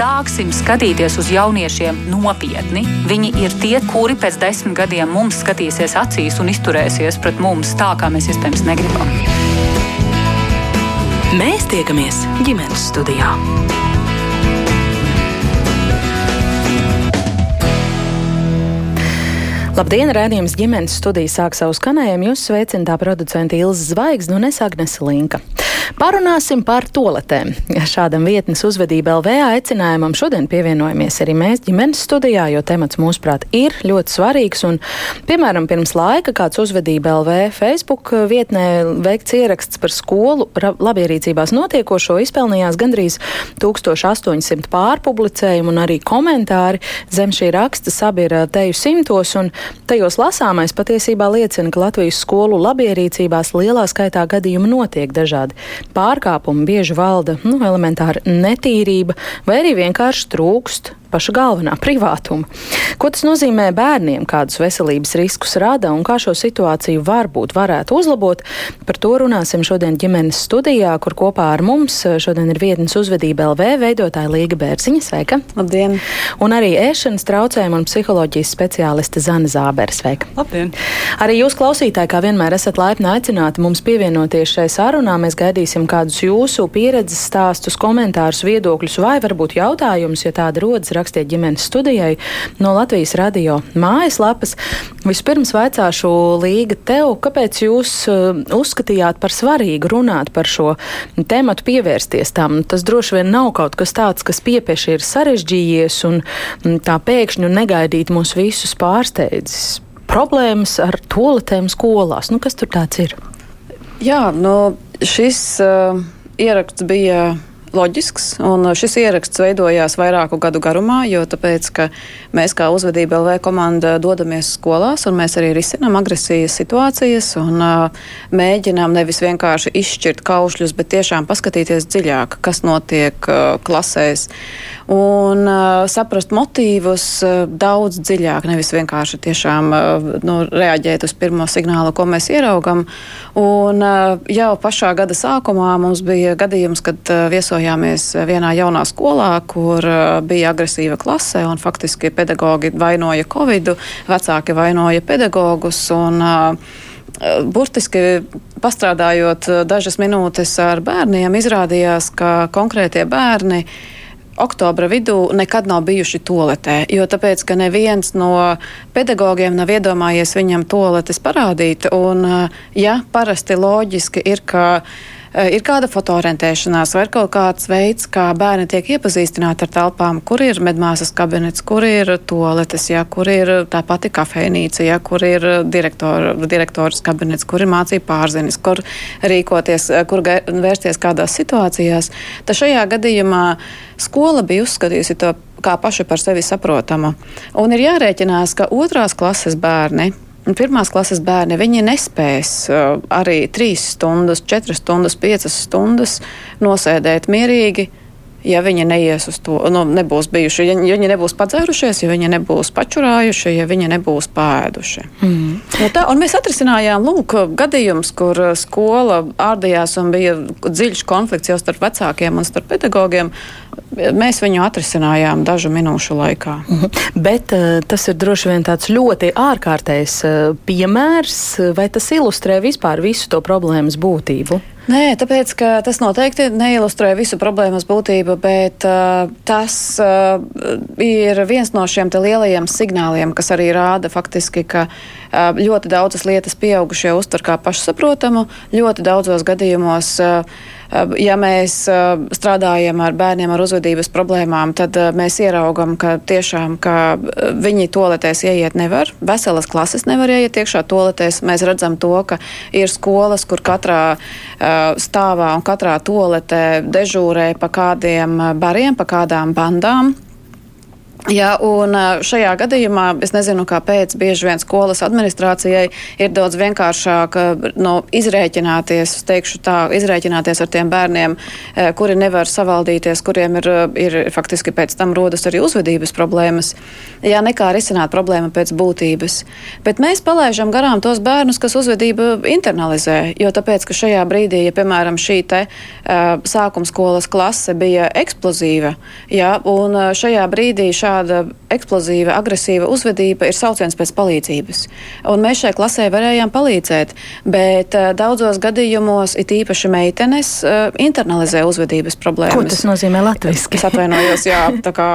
sāksim skatīties uz jauniešiem nopietni. Viņi ir tie, kuri pēc desmit gadiem mums skatīsies acīs un izturēsies pret mums tā, kā mēs iespējams negribam. Mēs tiekamies ģimenes studijā. Labdien, rādījums ģimenes studijas sāk savu skanējumu. Jūs sveicināta producenta Ilza Zvaigznes un es Agnese Linka. Parunāsim par toletēm. Šādam vietnes uzvedība LV aicinājumam šodien pievienojamies arī mēs ģimenes studijā, jo temats mūsuprāt ir ļoti svarīgs. Un, piemēram, pirms laika kāds uzvedība LV Facebook vietnē veikts ieraksts par skolu labierīcībās notiekošo izpelnījās gandrīz 1800 pārpublicējumu un arī komentāri zem šī raksta sabira teju simtos. Un tajos lasāmais patiesībā liecina, ka Latvijas skolu labierīcībās lielā skaitā gadījumu notiek dažādi pārkāpumi, bieži valda nu, elementāra netīrība vai arī vienkārši trūkst paša galvenā - privātuma. Ko tas nozīmē bērniem, kādus veselības riskus rada un kā šo situāciju varbūt varētu uzlabot? Par to runāsim šodien ģimenes studijā, kur kopā ar mums šodien ir vietnes uzvedība LV veidotāja Līga Bērziņa. Sveika! Labdien! Un arī ēšanas traucējumu un psiholoģijas speciāliste Zana Zābere. Sveika! Labdien! Arī jūs klausītāji, kā vienmēr, esat laipni aicināti mums pievienoties šai sarunā. Mēs gaidīsim kādus jūsu pieredzes stāstus, komentārus, viedokļus vai varbūt jautājumus, ja tāda rodas rakstiet ģimenes studijai no Latvijas radio mājaslapas. Vispirms vaicāšu Līga tev, kāpēc jūs uh, uzskatījāt par svarīgu runāt par šo tēmatu, pievērsties tam? Tas droši vien nav kaut kas tāds, kas piepieši ir sarežģījies un mm, tā pēkšņi un negaidīt mūs visus pārsteidzis. Problēmas ar toaletēm skolās. Nu, kas tur tāds ir? Jā, nu, šis uh, ieraksts bija loģisks. Šis ieraksts veidojās vairāku gadu garumā, jo tāpēc, mēs kā uzvedība LV komanda dodamies skolās un mēs arī risinām agresijas situācijas un uh, mēģinām nevis vienkārši izšķirt kaušļus, bet tiešām paskatīties dziļāk, kas notiek uh, klasēs un uh, saprast motīvus uh, daudz dziļāk, nevis vienkārši tiešām uh, nu, reaģēt uz pirmo signālu, ko mēs ieraugam. Un uh, jau pašā gada sākumā mums bija gadījums, kad uh, viesojāmies viesojāmies vienā jaunā skolā, kur uh, bija agresīva klase un faktiski pedagogi vainoja Covid, vecāki vainoja pedagogus. Un, uh, Burtiski pastrādājot dažas minūtes ar bērniem, izrādījās, ka konkrētie bērni oktobra vidū nekad nav bijuši toaletē, jo tāpēc, ka neviens no pedagogiem nav iedomājies viņam toaletes parādīt, un ja parasti loģiski ir, ka Eh, ir kāda fotoorientēšanās vai ir kaut kāds veids, kā bērni tiek iepazīstināti ar telpām, kur ir medmāsas kabinets, kur ir toaletes, ja, kur ir tā pati kafejnīca, ja, kur ir direktor, direktors kabinets, kur ir mācība pārzinis, kur rīkoties, eh, kur vērsties kādās situācijās. Tad šajā gadījumā skola bija uzskatījusi to kā paši par sevi saprotamu. Un ir jārēķinās, ka otrās klases bērni Pirmās klases bērni nespēs uh, arī 3 stundas, 4 stundas, 5 stundas nosēdēt mierīgi. Ja viņi neies uz to, nu, nebūs bijuši, ja, ja viņi nebūs padzērušies, ja viņi nebūs pačurājuši, ja viņi nebūs pēduši. Mm. Nu, tā, mēs atrisinājām lūk, gadījums, kur skola ārdījās un bija dziļš konflikts jau starp vecākiem un starp pedagogiem. Mēs viņu atrisinājām dažu minūšu laikā. Mhm. Bet uh, tas ir droši vien tāds ļoti ārkārtējs uh, piemērs, vai tas ilustrē vispār visu to problēmas būtību? Nē, tāpēc tas noteikti neilustrē visu problēmas būtību, bet uh, tas uh, ir viens no šiem lielajiem signāliem, kas arī rāda faktiski, ka uh, ļoti daudzas lietas pieaugušie uztver kā pašsaprotamu. Ļoti daudzos gadījumos, uh, ja mēs strādājam ar bērniem ar uzvedības problēmām, tad mēs ieraugam, ka tiešām ka viņi toletēs ieiet nevar. Veselas klases nevar ieiet iekšā toletēs. Mēs redzam to, ka ir skolas, kur katrā stāvā un katrā toletē dežūrē pa kādiem bariem, pa kādām bandām. Jā, un šajā gadījumā es nezinu, kāpēc bieži vien skolas administrācijai ir daudz vienkāršāk no, izrēķināties, teikšu tā, izrēķināties ar tiem bērniem, kuri nevar savaldīties, kuriem ir, ir faktiski pēc tam rodas arī uzvedības problēmas, jā, nekā risināt problēmu pēc būtības. Bet mēs palaižam garām tos bērnus, kas uzvedību internalizē, jo tāpēc, ka šajā brīdī, ja piemēram šī te sākumskolas klase bija eksplozīva, jā, un šajā brīdī šā šāda eksplozīva, agresīva uzvedība ir sauciens pēc palīdzības. Un mēs šai klasē varējām palīdzēt, bet uh, daudzos gadījumos, it īpaši meitenes, uh, internalizē uzvedības problēmas. Ko tas nozīmē latviski? Es atvainojos, jā, tā kā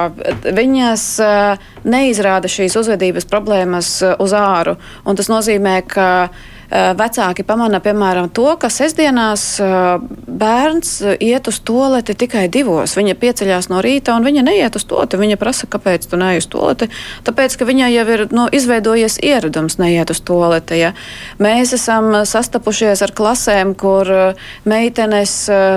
viņas uh, neizrāda šīs uzvedības problēmas uz āru, un tas nozīmē, ka Eh, vecāki pamana, piemēram, to, ka sestdienās eh, bērns iet uz toleti tikai divos. Viņa pieceļās no rīta un viņa neiet uz toleti. Viņa prasa, kāpēc tu neej uz toleti? Tāpēc, ka viņai jau ir nu, izveidojies ieradums neiet uz toleti. Ja? Mēs esam sastapušies ar klasēm, kur eh, meitenes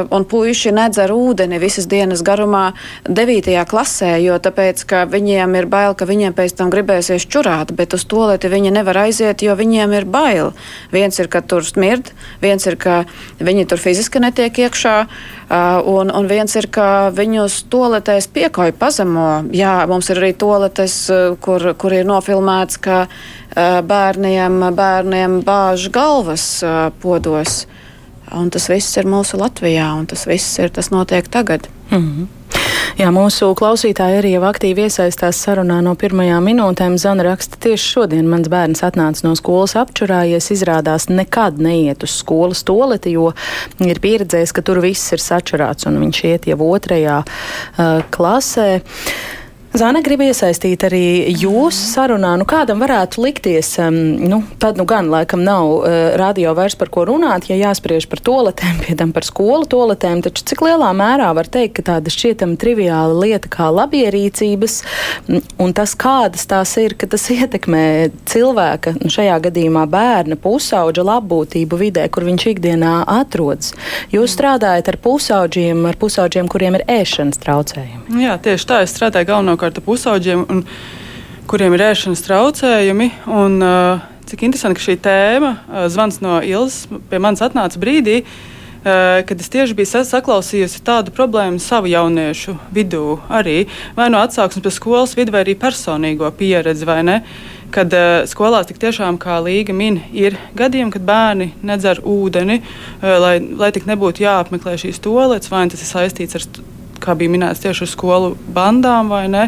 un puiši nedzer ūdeni visas dienas garumā 9. klasē, jo tāpēc, ka viņiem ir bail, ka viņiem pēc tam gribēsies čurāt, bet uz toleti viņi nevar aiziet, jo viņiem ir bail. Viens ir, ka tur smird, viens ir, ka viņi tur fiziski netiek iekšā, un, un viens ir, ka viņus toletēs piekauj pazemo. Jā, mums ir arī toletes, kur, kur ir nofilmēts, ka bērniem, bērniem bāž galvas podos. Un tas viss ir mūsu Latvijā, un tas viss ir, tas notiek tagad. Mm -hmm. Jā, mūsu klausītāji arī jau aktīvi iesaistās sarunā no pirmajām minūtēm. Zana raksta, tieši šodien mans bērns atnāca no skolas apčurājies, izrādās nekad neiet uz skolas toleti, jo ir pieredzējis, ka tur viss ir sačurāts un viņš iet jau otrajā uh, klasē. Zana grib iesaistīt arī jūsu sarunā. Nu, kādam varētu likties, um, nu, tad nu gan laikam nav uh, radio vairs par ko runāt, ja jāspriež par toletēm, pie tam par skolu toletēm, taču cik lielā mērā var teikt, ka tāda šķietama triviāla lieta kā labierīcības un tas, kādas tās ir, ka tas ietekmē cilvēka, nu, šajā gadījumā bērna pusauģa labbūtību vidē, kur viņš ikdienā atrodas. Jūs strādājat ar pusauģiem, ar pusauģiem, kuriem ir ēšanas traucējumi. Jā, tieši tā, es strādāju galvenokārt galvenokārt pusauģiem, un, kuriem ir ēšanas traucējumi. Un, uh, cik interesanti, ka šī tēma, uh, zvans no Ilzas, pie manis atnāca brīdī, uh, kad es tieši biju saklausījusi tādu problēmu savu jauniešu vidū, arī vai no atsauksmes pie skolas vidu, vai arī personīgo pieredzi. Kad uh, skolās tik tiešām, kā Līga min, ir gadījumi, kad bērni nedzer ūdeni, uh, lai, lai tik nebūtu jāapmeklē šīs toaletes, vai tas ir saistīts ar kā bija minēts, tieši ar skolu bandām, vai ne?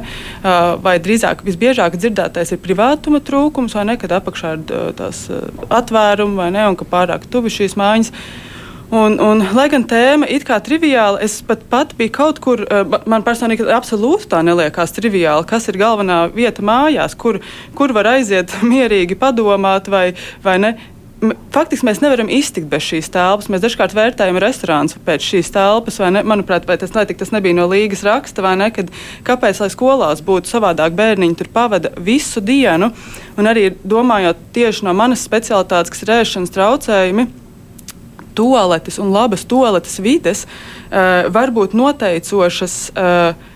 Vai drīzāk visbiežāk dzirdētais ir privātuma trūkums, vai ne, kad apakšā ir tās atvērumi, vai ne, un ka pārāk tuvi šīs mājas. Un, un, lai gan tēma ir kā triviāla, es pat, pat biju kaut kur, man personīgi absolūti tā neliekās triviāli, kas ir galvenā vieta mājās, kur, kur var aiziet mierīgi padomāt vai, vai ne faktiski mēs nevaram iztikt bez šīs telpas. Mēs dažkārt vērtējam restorānus pēc šīs telpas, vai ne? Manuprāt, vai tas, netika, tas nebija no līgas raksta, vai ne? Kad, kāpēc, lai skolās būtu savādāk, bērniņi tur pavada visu dienu, un arī domājot tieši no manas specialitātes, kas ir ēšanas traucējumi. Toaletes un labas toaletes vides uh, var būt noteicošas uh,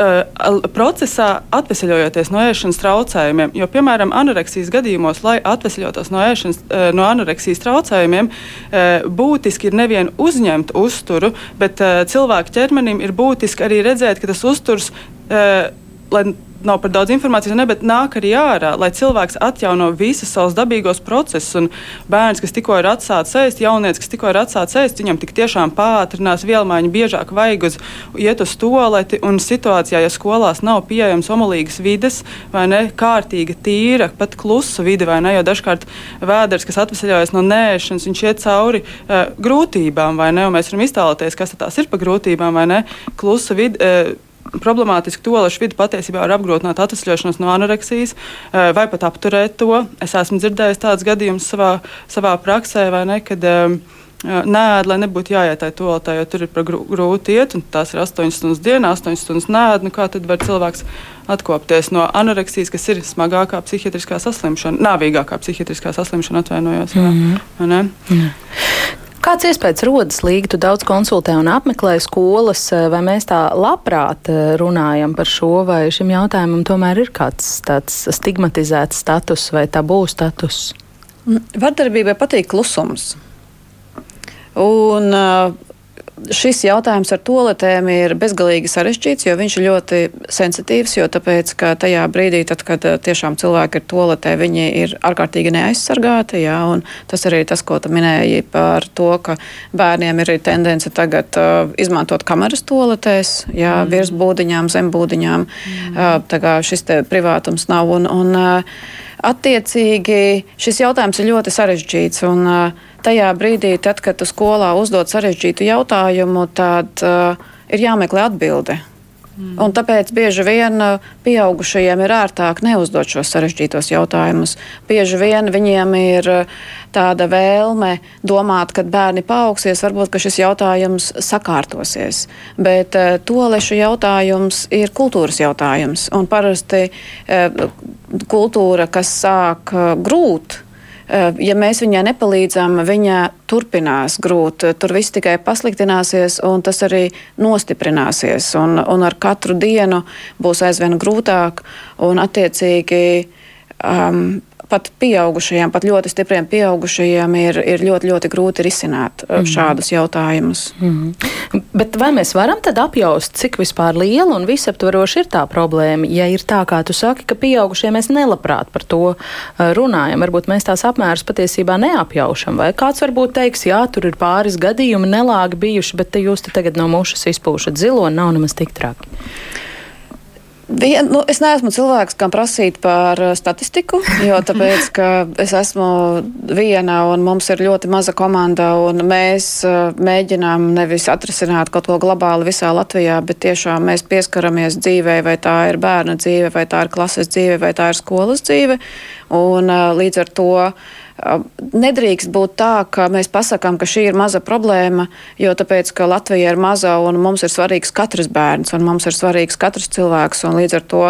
uh, procesā atvesaļojoties no ēšanas traucējumiem. Jo, piemēram, anoreksijas gadījumos, lai atvesaļotos no, ēšanas, uh, no anoreksijas traucējumiem, uh, būtiski ir nevien uzņemt uzturu, bet cilvēka ķermenim ir būtiski arī redzēt, ka tas uzturs. Lai nav par daudz informācijas, ne, bet nāk arī ārā, lai cilvēks atjauno visus savus dabīgos procesus. Un bērns, kas tikko ir atsācis ēst, jaunietis, kas tikko ir atsācis ēst, viņam tik tiešām pātrinās vielmaiņu, biežāk vajag uz, iet uz toleti. Un situācijā, ja skolās nav pieejams omulīgas vides, vai ne, kārtīga, tīra, pat klusa vide, vai ne, jo dažkārt vēders, kas atvesaļojas no nēšanas, viņš iet cauri uh, grūtībām, vai ne, un mēs varam iztēloties, kas tās ir pa grūtībām, vai ne, klusa vide. Uh, problemātiski toalešu vidi patiesībā var apgrūtināt atvesļošanos no anoreksijas eh, vai pat apturēt to. Es esmu dzirdējis tādus gadījumus savā, savā praksē, vai ne, kad um, Nē, lai nebūtu jāiet tajā toaletē, jo tur ir grūti iet, un tās ir 8 stundas dienā, 8 stundas nē, nu kā tad var cilvēks atkopties no anoreksijas, kas ir smagākā psihiatriskā saslimšana, nāvīgākā psihiatriskā saslimšana, atvainojos. Mm -hmm. Kāds iespējas rodas līga? Tu daudz konsultē un apmeklē skolas, vai mēs tā labprāt runājam par šo, vai šim jautājumam tomēr ir kāds tāds stigmatizēts status vai tabū status? Vardarbībai patīk klusums. Un, uh, šis jautājums ar toaletēm ir bezgalīgi sarežģīts, jo viņš ir ļoti sensitīvs. Jo tāpēc, ka tajā brīdī, tad, kad uh, tiešām cilvēki ir toaletē, viņi ir ārkārtīgi neaizsargāti. Jā, tas arī tas, ko tu minēji par to, ka bērniem ir tendence tagad uh, izmantot kameras toaletēs, jā, mm. virs būdiņām, zem būdiņām. Mm. Uh, tā kā šis privātums nav. Un, un, uh, Attiecīgi šis jautājums ir ļoti sarežģīts. Un, uh, tajā brīdī, tad, kad tu skolā uzdod sarežģītu jautājumu, tad uh, ir jāmeklē atbilde. Mm. Un tāpēc bieži vien uh, pieaugušajiem ir ērtāk neuzdot šos sarežģītos jautājumus. Bieži vien viņiem ir uh, tāda vēlme domāt, kad bērni paaugsies, varbūt šis jautājums sakārtosies. Bet tolešu jautājums ir kultūras jautājums. Un parasti kultūra, kas sāk grūt, Eh, ja mēs viņai nepalīdzam, viņa turpinās grūt. Tur viss tikai pasliktināsies, un tas arī nostiprināsies. Un, un ar katru dienu būs aizvien grūtāk, un attiecīgi um, pat pieaugušajiem, pat ļoti stipriem pieaugušajiem ir, ir ļoti, ļoti grūti risināt mm. šādus jautājumus. Mm. Bet vai mēs varam tad apjaust, cik vispār liela un visaptvaroša ir tā problēma? Ja ir tā, kā tu saki, ka pieaugušie mēs nelabprāt par to eh, runājam, varbūt mēs tās apmērus patiesībā neapjaušam, vai kāds varbūt teiks, jā, tur ir pāris gadījumi nelāgi bijuši, bet te jūs te tagad no mušas izpūšat zilo, nav nemaz tik traki. Vien, nu, es neesmu cilvēks, kam prasīt par uh, statistiku, jo tāpēc, ka es esmu viena un mums ir ļoti maza komanda un mēs uh, mēģinām nevis atrisināt kaut ko globāli visā Latvijā, bet tiešām mēs pieskaramies dzīvē, vai tā ir bērna dzīve, vai tā ir klases dzīve, vai tā ir skolas dzīve. Un uh, līdz ar to Nedrīkst būt tā, ka mēs pasakām, ka šī ir maza problēma, jo tāpēc, ka Latvija ir maza un mums ir svarīgs katrs bērns un mums ir svarīgs katrs cilvēks. Līdz ar to,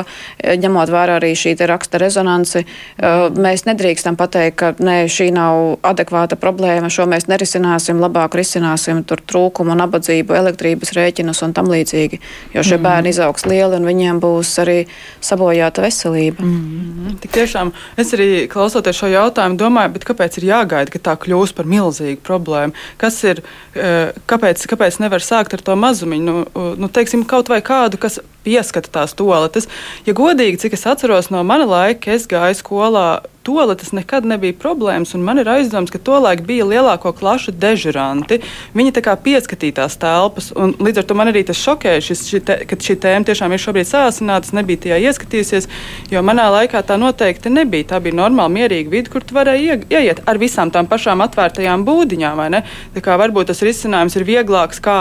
ņemot vērā arī šī raksta rezonanci, mēs nedrīkstam pateikt, ka nē, šī nav adekvāta problēma, šo mēs nerisināsim, labāk risināsim tur trūkumu, nabadzību, elektrības rēķinus un tam līdzīgi. Jo šie mm. bērni izaugs lieli un viņiem būs arī sabojāta veselība. Mm. Tik tiešām es arī klausoties šo jautājumu domāju, bet kāpēc ir jāgaida, ka tā kļūs par milzīgu problēmu? Kas ir, eh, kāpēc, kāpēc nevar sākt ar to mazumiņu? Nu, nu, teiksim, kaut vai kādu, kas pieskata tās toaletes. Ja godīgi, cik es atceros no mana laika, es gāju skolā toaletes nekad nebija problēmas, un man ir aizdoms, ka tolaik bija lielāko klašu dežuranti. Viņi tā kā pieskatītās telpas, un līdz ar to man arī tas šokēja, šis, šī te, ka šī tēma tiešām ir šobrīd sāsināta, nebija tajā ieskatījusies, jo manā laikā tā noteikti nebija. Tā bija normāla, mierīga vide, kur tu varēji ieiet ar visām tām pašām atvērtajām būdiņām? Tā kā varbūt tas risinājums ir vieglāks, kā,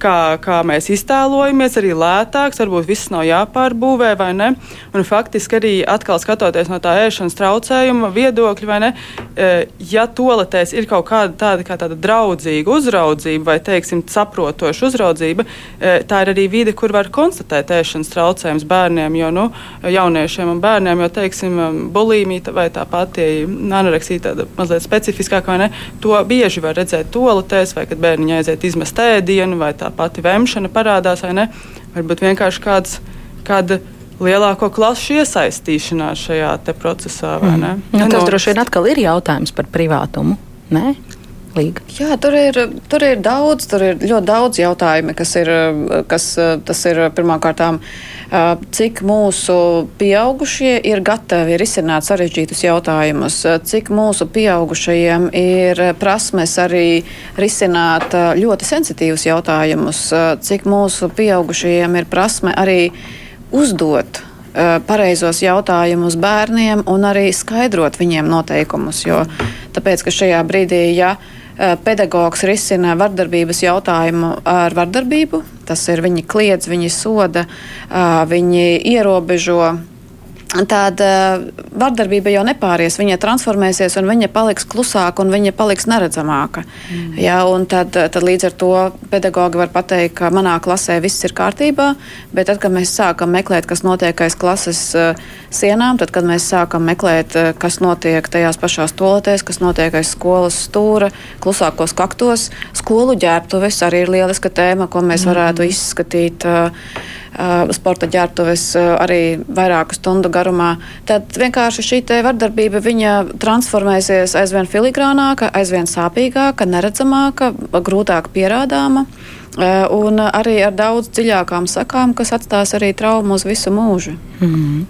kā, kā mēs iztēlojamies, arī lētāks, varbūt viss nav jāpārbūvē, vai ne? Un faktiski arī atkal skatoties no tā ēšanas traucējuma, viedokļi, vai ne? E, ja toaletēs ir kaut kāda tāda, kā tāda draudzīga uzraudzība vai, teiksim, saprotoša uzraudzība, e, tā ir arī vide, kur var konstatēt ēšanas traucējumus bērniem, jo, nu, jauniešiem un bērniem, jo, teiksim, bulīmija vai tā pati anoreksija tāda mazliet specifiskāka, vai ne, to bieži var redzēt toaletēs, vai kad bērniņi aiziet izmest ēdienu, vai tā pati vemšana parādās, vai ne. Varbūt vienkārši kāds, kāda lielāko klašu iesaistīšanās šajā procesā. Mm. Nu, tas droši vien atkal ir jautājums par privātumu. Nē? Līga. Jā, tur ir, tur ir daudz, tur ir ļoti daudz jautājumu, kas ir, kas, tas ir pirmkārtām, cik mūsu pieaugušie ir gatavi risināt sarežģītus jautājumus, cik mūsu pieaugušajiem ir prasmes arī risināt ļoti sensitīvus jautājumus, cik mūsu pieaugušajiem ir prasme arī uzdot pareizos jautājumus bērniem un arī skaidrot viņiem noteikumus. Jo tāpēc, ka šajā brīdī, ja uh, pedagogs risina vardarbības jautājumu ar vardarbību, tas ir viņi kliedz, viņi soda, uh, viņi ierobežo tad uh, vardarbība jau nepāries. Viņa transformēsies, un viņa paliks klusāka, un viņa paliks neredzamāka. Mm. Ja, tad, tad līdz ar to pedagogi var pateikt, ka manā klasē viss ir kārtībā, bet tad, kad mēs sākam meklēt, kas notiek aiz klases uh, sienām, tad, kad mēs sākam meklēt, uh, kas notiek tajās pašās toaletēs, kas notiek aiz skolas stūra, klusākos kaktos, skolu ģērbtuves arī ir lieliska tēma, ko mēs varētu mm. izskatīt. Uh, sporta ģērbtuves arī vairāku stundu garumā, tad vienkārši šī vardarbība transformēsies aizvien filigrānāka, aizvien sāpīgāka, neredzamāka, grūtāk pierādāma. Un arī ar daudz dziļākām sakām, kas atstās arī traumu uz visu mūžu. Mm.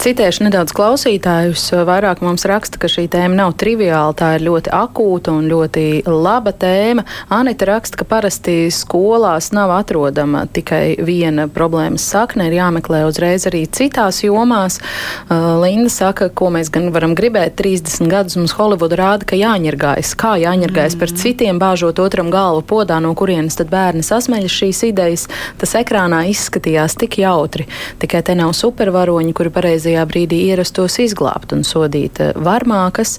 Citēšu nedaudz klausītājus. Vairāk mums raksta, ka šī tēma nav triviāla, tā ir ļoti akūta un ļoti laba tēma. Anita raksta, ka parasti skolās nav atrodama tikai viena problēmas sakne, ir jāmeklē uzreiz arī citās jomās. Uh, Linda saka, ko mēs gan varam gribēt. 30 gadus mums Holivuda rāda, ka jāņirgājas, kā jāņirgājas mm. par citiem, bāžot otram galvu podā, no kurienes tad bērni sasmeļas šīs idejas. Tas ekrānā izskatījās tik jautri, tikai te nav supervaroņi, kuri pareizajā brīdī ierastos izglābt un sodīt eh, varmākas.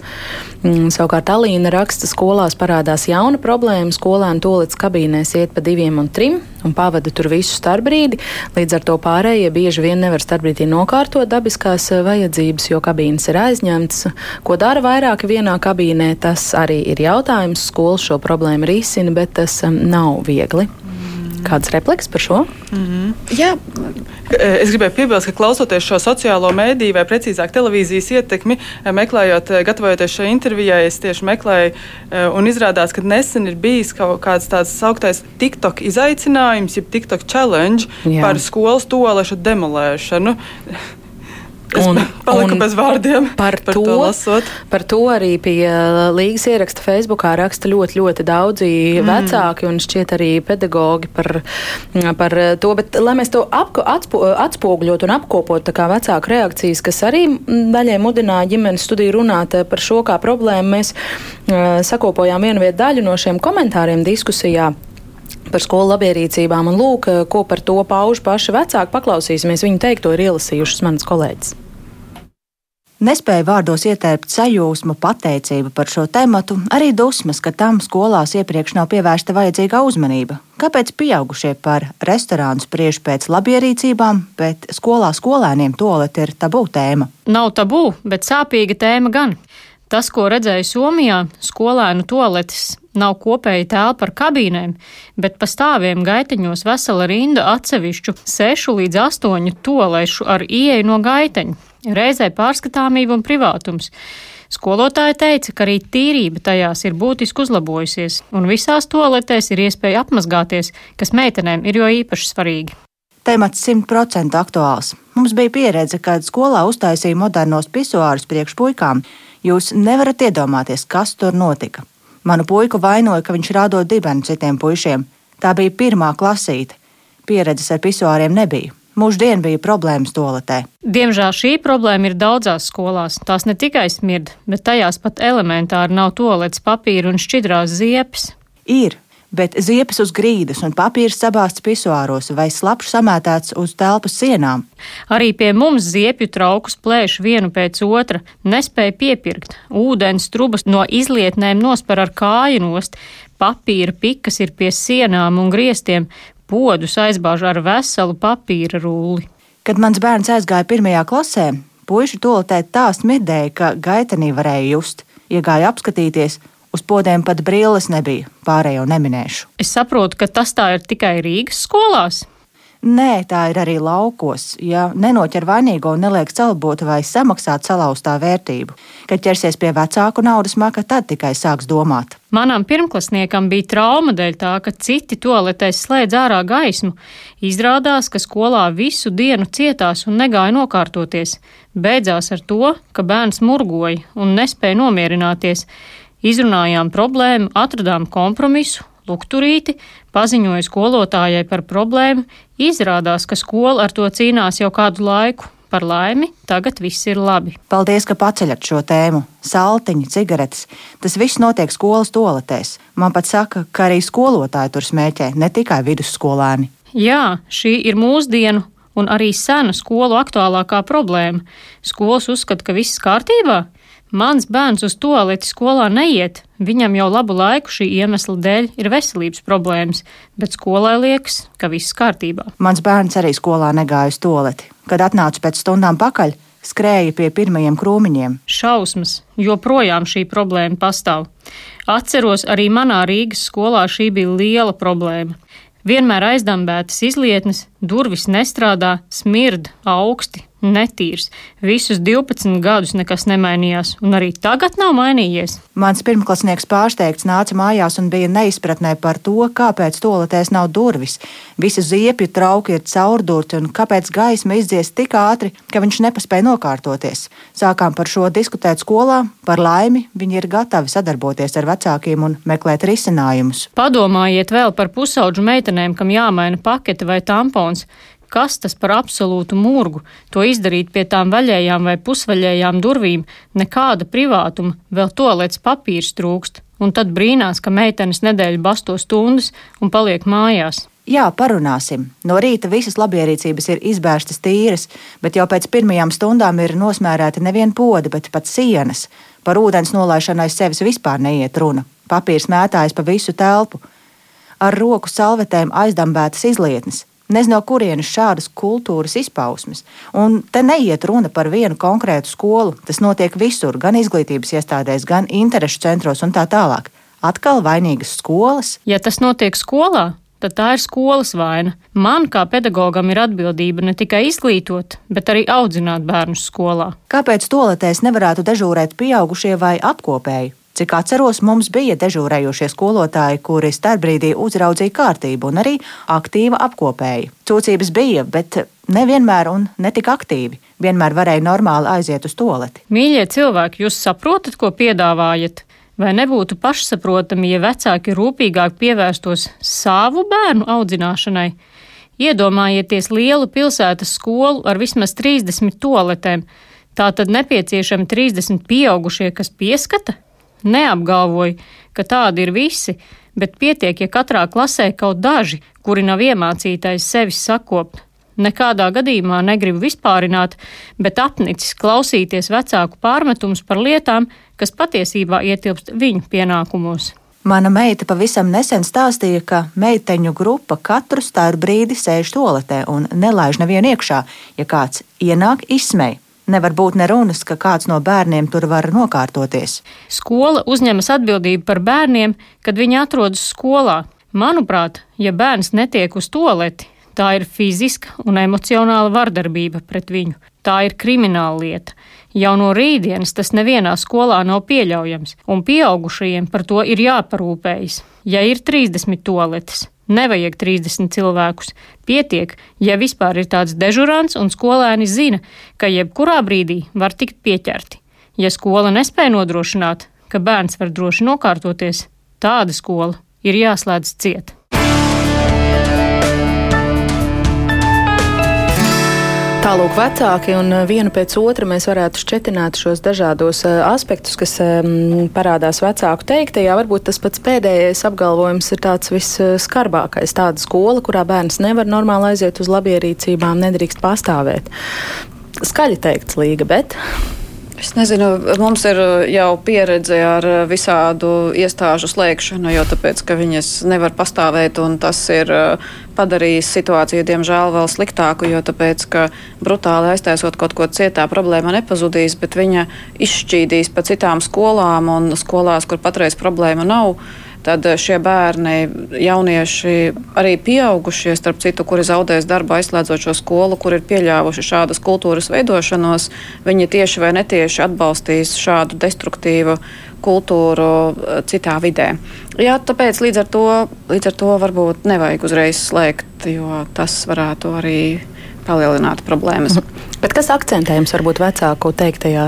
Mm, savukārt Alīna raksta, skolās parādās jauna problēma. Skolēni to līdz kabīnēs iet pa diviem un trim un pavada tur visu starpbrīdi. Līdz ar to pārējie bieži vien nevar starpbrīdī nokārtot dabiskās eh, vajadzības, jo kabīnes ir aizņemtas. Ko dara vairāki vienā kabīnē, tas arī ir jautājums. Skola šo problēmu risina, bet tas eh, nav viegli. Kāds repliks par šo? Mm -hmm. Jā. E, es gribēju piebilst, ka klausoties šo sociālo mēdīju, vai precīzāk televīzijas ietekmi, e, meklējot, e, gatavojoties šai intervijai, es tieši meklēju, un izrādās, ka nesen ir bijis kaut kāds tāds sauktais TikTok izaicinājums, jeb TikTok challenge Jā. par skolas toalešu demolēšanu. Un, un bez vārdiem par, par to, to lasot. Par to arī pie līgas ieraksta Facebookā raksta ļoti, ļoti daudzi mm. vecāki un šķiet arī pedagogi par, par to. Bet, lai mēs to apko, atspo, atspoguļot un apkopot tā kā vecāku reakcijas, kas arī daļai mudināja ģimenes studiju runāt par šo kā problēmu, mēs uh, sakopojām vienu vietu daļu no šiem komentāriem diskusijā par skolu labierīcībām. Un lūk, ko par to pauž paši vecāki. Paklausīsimies viņu teikto, ir ielasījušas manas kolēģis. Nespēja vārdos ietērpt sajūsmu, pateicību par šo tematu, arī dusmas, ka tam skolās iepriekš nav pievērsta vajadzīgā uzmanība. Kāpēc pieaugušie par restorānu spriež pēc labierīcībām, bet skolā skolēniem toalet ir tabū tēma? Nav tabū, bet sāpīga tēma gan. Tas, ko redzēju Somijā, skolēnu toaletes nav kopēja telpa ar kabīnēm, bet pa stāviem gaiteņos vesela rinda atsevišķu 6 līdz 8 toalešu ar ieeju no gaiteņa reizē pārskatāmība un privātums. Skolotāja teica, ka arī tīrība tajās ir būtiski uzlabojusies, un visās toaletēs ir iespēja apmazgāties, kas meitenēm ir jo īpaši svarīgi. Temats simt procentu aktuāls. Mums bija pieredze, kad skolā uztaisīja modernos pisuārus priekš puikām. Jūs nevarat iedomāties, kas tur notika. Manu puiku vainoja, ka viņš rādot dibenu citiem puišiem. Tā bija pirmā klasīte. Pieredzes ar pisuāriem nebija. Mūždien bija problēmas toaletē. Diemžēl šī problēma ir daudzās skolās. Tās ne tikai smird, bet tajās pat elementāri nav toaletes papīra un šķidrās ziepes. Ir, bet ziepes uz grīdas un papīrs sabāzts pisuāros vai slapjš samētāts uz telpas sienām. Arī pie mums ziepju traukus plēš vienu pēc otra, nespēja piepirkt. Ūdens trubas no izlietnēm nospar ar kāju nost, papīra pikas ir pie sienām un griestiem, podus aizbāž ar veselu papīra rulli. Kad mans bērns aizgāja pirmajā klasē, puiši toletē tā smirdēja, ka gaitenī varēja just. Iegāja apskatīties, uz podiem pat brilles nebija, pārējo neminēšu. Es saprotu, ka tas tā ir tikai Rīgas skolās. Nē, tā ir arī laukos. Ja nenoķer vainīgo un neliek celbot vai samaksāt salauztā vērtību, kad ķersies pie vecāku naudas maka, tad tikai sāks domāt. Manam pirmklasniekam bija trauma dēļ tā, ka citi toaletēs slēdz ārā gaismu. Izrādās, ka skolā visu dienu cietās un negāja nokārtoties. Beidzās ar to, ka bērns murgoja un nespēja nomierināties. Izrunājām problēmu, atradām kompromisu lukturīti, paziņoja skolotājai par problēmu, izrādās, ka skola ar to cīnās jau kādu laiku. Par laimi, tagad viss ir labi. Paldies, ka paceļat šo tēmu. Saltiņi, cigaretes. Tas viss notiek skolas toaletēs. Man pat saka, ka arī skolotāji tur smēķē, ne tikai vidusskolēni. Jā, šī ir mūsdienu un arī sena skolu aktuālākā problēma. Skolas uzskata, ka viss kārtībā. Mans bērns uz toaleti skolā neiet, viņam jau labu laiku šī iemesla dēļ ir veselības problēmas, bet skolai liekas, ka viss kārtībā. Mans bērns arī skolā negāja uz toaleti. Kad atnācu pēc stundām pakaļ, skrēja pie pirmajiem krūmiņiem. Šausmas, joprojām šī problēma pastāv. Atceros, arī manā Rīgas skolā šī bija liela problēma. Vienmēr aizdambētas izlietnes, durvis nestrādā, smird augsti, netīrs. Visus 12 gadus nekas nemainījās, un arī tagad nav mainījies. Mans pirmklasnieks pārsteigts nāca mājās un bija neizpratnē par to, kāpēc toaletēs nav durvis. Visi ziepju trauki ir caurdurti, un kāpēc gaisma izdzies tik ātri, ka viņš nepaspēja nokārtoties. Sākām par šo diskutēt skolā, par laimi viņi ir gatavi sadarboties ar vecākiem un meklēt risinājumus. Padomājiet vēl par pusauģu meitenēm, kam jāmaina pakete vai tampons kas tas par absolūtu murgu, to izdarīt pie tām vaļējām vai pusvaļējām durvīm, nekāda privātuma, vēl tolets papīrs trūkst, un tad brīnās, ka meitenes nedēļu basto stundas un paliek mājās. Jā, parunāsim. No rīta visas labierīcības ir izbērstas tīras, bet jau pēc pirmajām stundām ir nosmērēta nevien poda, bet pat sienas. Par ūdens nolaišanu aiz sevis vispār neiet runa. Papīrs mētājas pa visu telpu. Ar roku salvetēm aizdambētas izlietnes. Nezinu, no kurienes šādas kultūras izpausmes. Un te neiet runa par vienu konkrētu skolu. Tas notiek visur, gan izglītības iestādēs, gan interešu centros un tā tālāk. Atkal vainīgas skolas. Ja tas notiek skolā, tad tā ir skolas vaina. Man, kā pedagogam, ir atbildība ne tikai izglītot, bet arī audzināt bērnus skolā. Kāpēc toaletēs nevarētu dežūrēt pieaugušie vai apkopēji? Cik atceros, mums bija dežūrējošie skolotāji, kuri starpbrīdī uzraudzīja kārtību un arī aktīva apkopēja. Cūcības bija, bet nevienmēr un ne tik aktīvi. Vienmēr varēja normāli aiziet uz toleti. Mīļie cilvēki, jūs saprotat, ko piedāvājat? Vai nebūtu pašsaprotami, ja vecāki rūpīgāk pievērstos savu bērnu audzināšanai? Iedomājieties lielu pilsētas skolu ar vismaz 30 toaletēm. Tā tad nepieciešami 30 pieaugušie, kas pieskata, Neapgalvoju, ka tādi ir visi, bet pietiek, ja katrā klasē kaut daži, kuri nav iemācītais sevis sakopt. Nekādā gadījumā negribu vispārināt, bet apnicis klausīties vecāku pārmetumus par lietām, kas patiesībā ietilpst viņu pienākumos. Mana meita pavisam nesen stāstīja, ka meiteņu grupa katru stāru brīdi sēž toaletē un nelaiž nevienu iekšā, ja kāds ienāk, izsmej. Nevar būt nerunas, ka kāds no bērniem tur var nokārtoties. Skola uzņemas atbildību par bērniem, kad viņi atrodas skolā. Manuprāt, ja bērns netiek uz toleti, tā ir fiziska un emocionāla vardarbība pret viņu. Tā ir krimināla lieta. Jau no rītdienas tas nevienā skolā nav pieļaujams, un pieaugušajiem par to ir jāparūpējas. Ja ir 30 toaletes, Nevajag 30 cilvēkus. Pietiek, ja vispār ir tāds dežurants un skolēni zina, ka jebkurā brīdī var tikt pieķerti. Ja skola nespēja nodrošināt, ka bērns var droši nokārtoties, tāda skola ir jāslēdz cieta. Tālūk, vecāki un eh, vienu pēc otra mēs varētu šķetināt šos dažādos uh, aspektus, kas um, parādās vecāku teiktajā. Varbūt tas pats pēdējais apgalvojums ir tāds visskarbākais. Tāda skola, kurā bērns nevar normāli aiziet uz labierīcībām, nedrīkst pastāvēt. Skaļi teikts līga, bet Es nezinu, mums ir uh, jau pieredze ar uh, visādu iestāžu slēgšanu, jo tāpēc, ka viņas nevar pastāvēt, un tas ir uh, padarījis situāciju, diemžēl, vēl sliktāku, jo tāpēc, ka brutāli aiztaisot kaut ko cietā, problēma nepazudīs, bet viņa izšķīdīs pa citām skolām un skolās, kur patreiz problēma nav tad eh, šie bērni, jaunieši, arī pieaugušie, starp citu, kuri zaudēs darbu aizslēdzot šo skolu, kur ir pieļāvuši šādas kultūras veidošanos, viņi tieši vai netieši atbalstīs šādu destruktīvu kultūru eh, citā vidē. Jā, tāpēc līdz ar to, līdz ar to varbūt nevajag uzreiz slēgt, jo tas varētu arī palielināt problēmas. Bet kas akcentējums varbūt vecāku teiktajā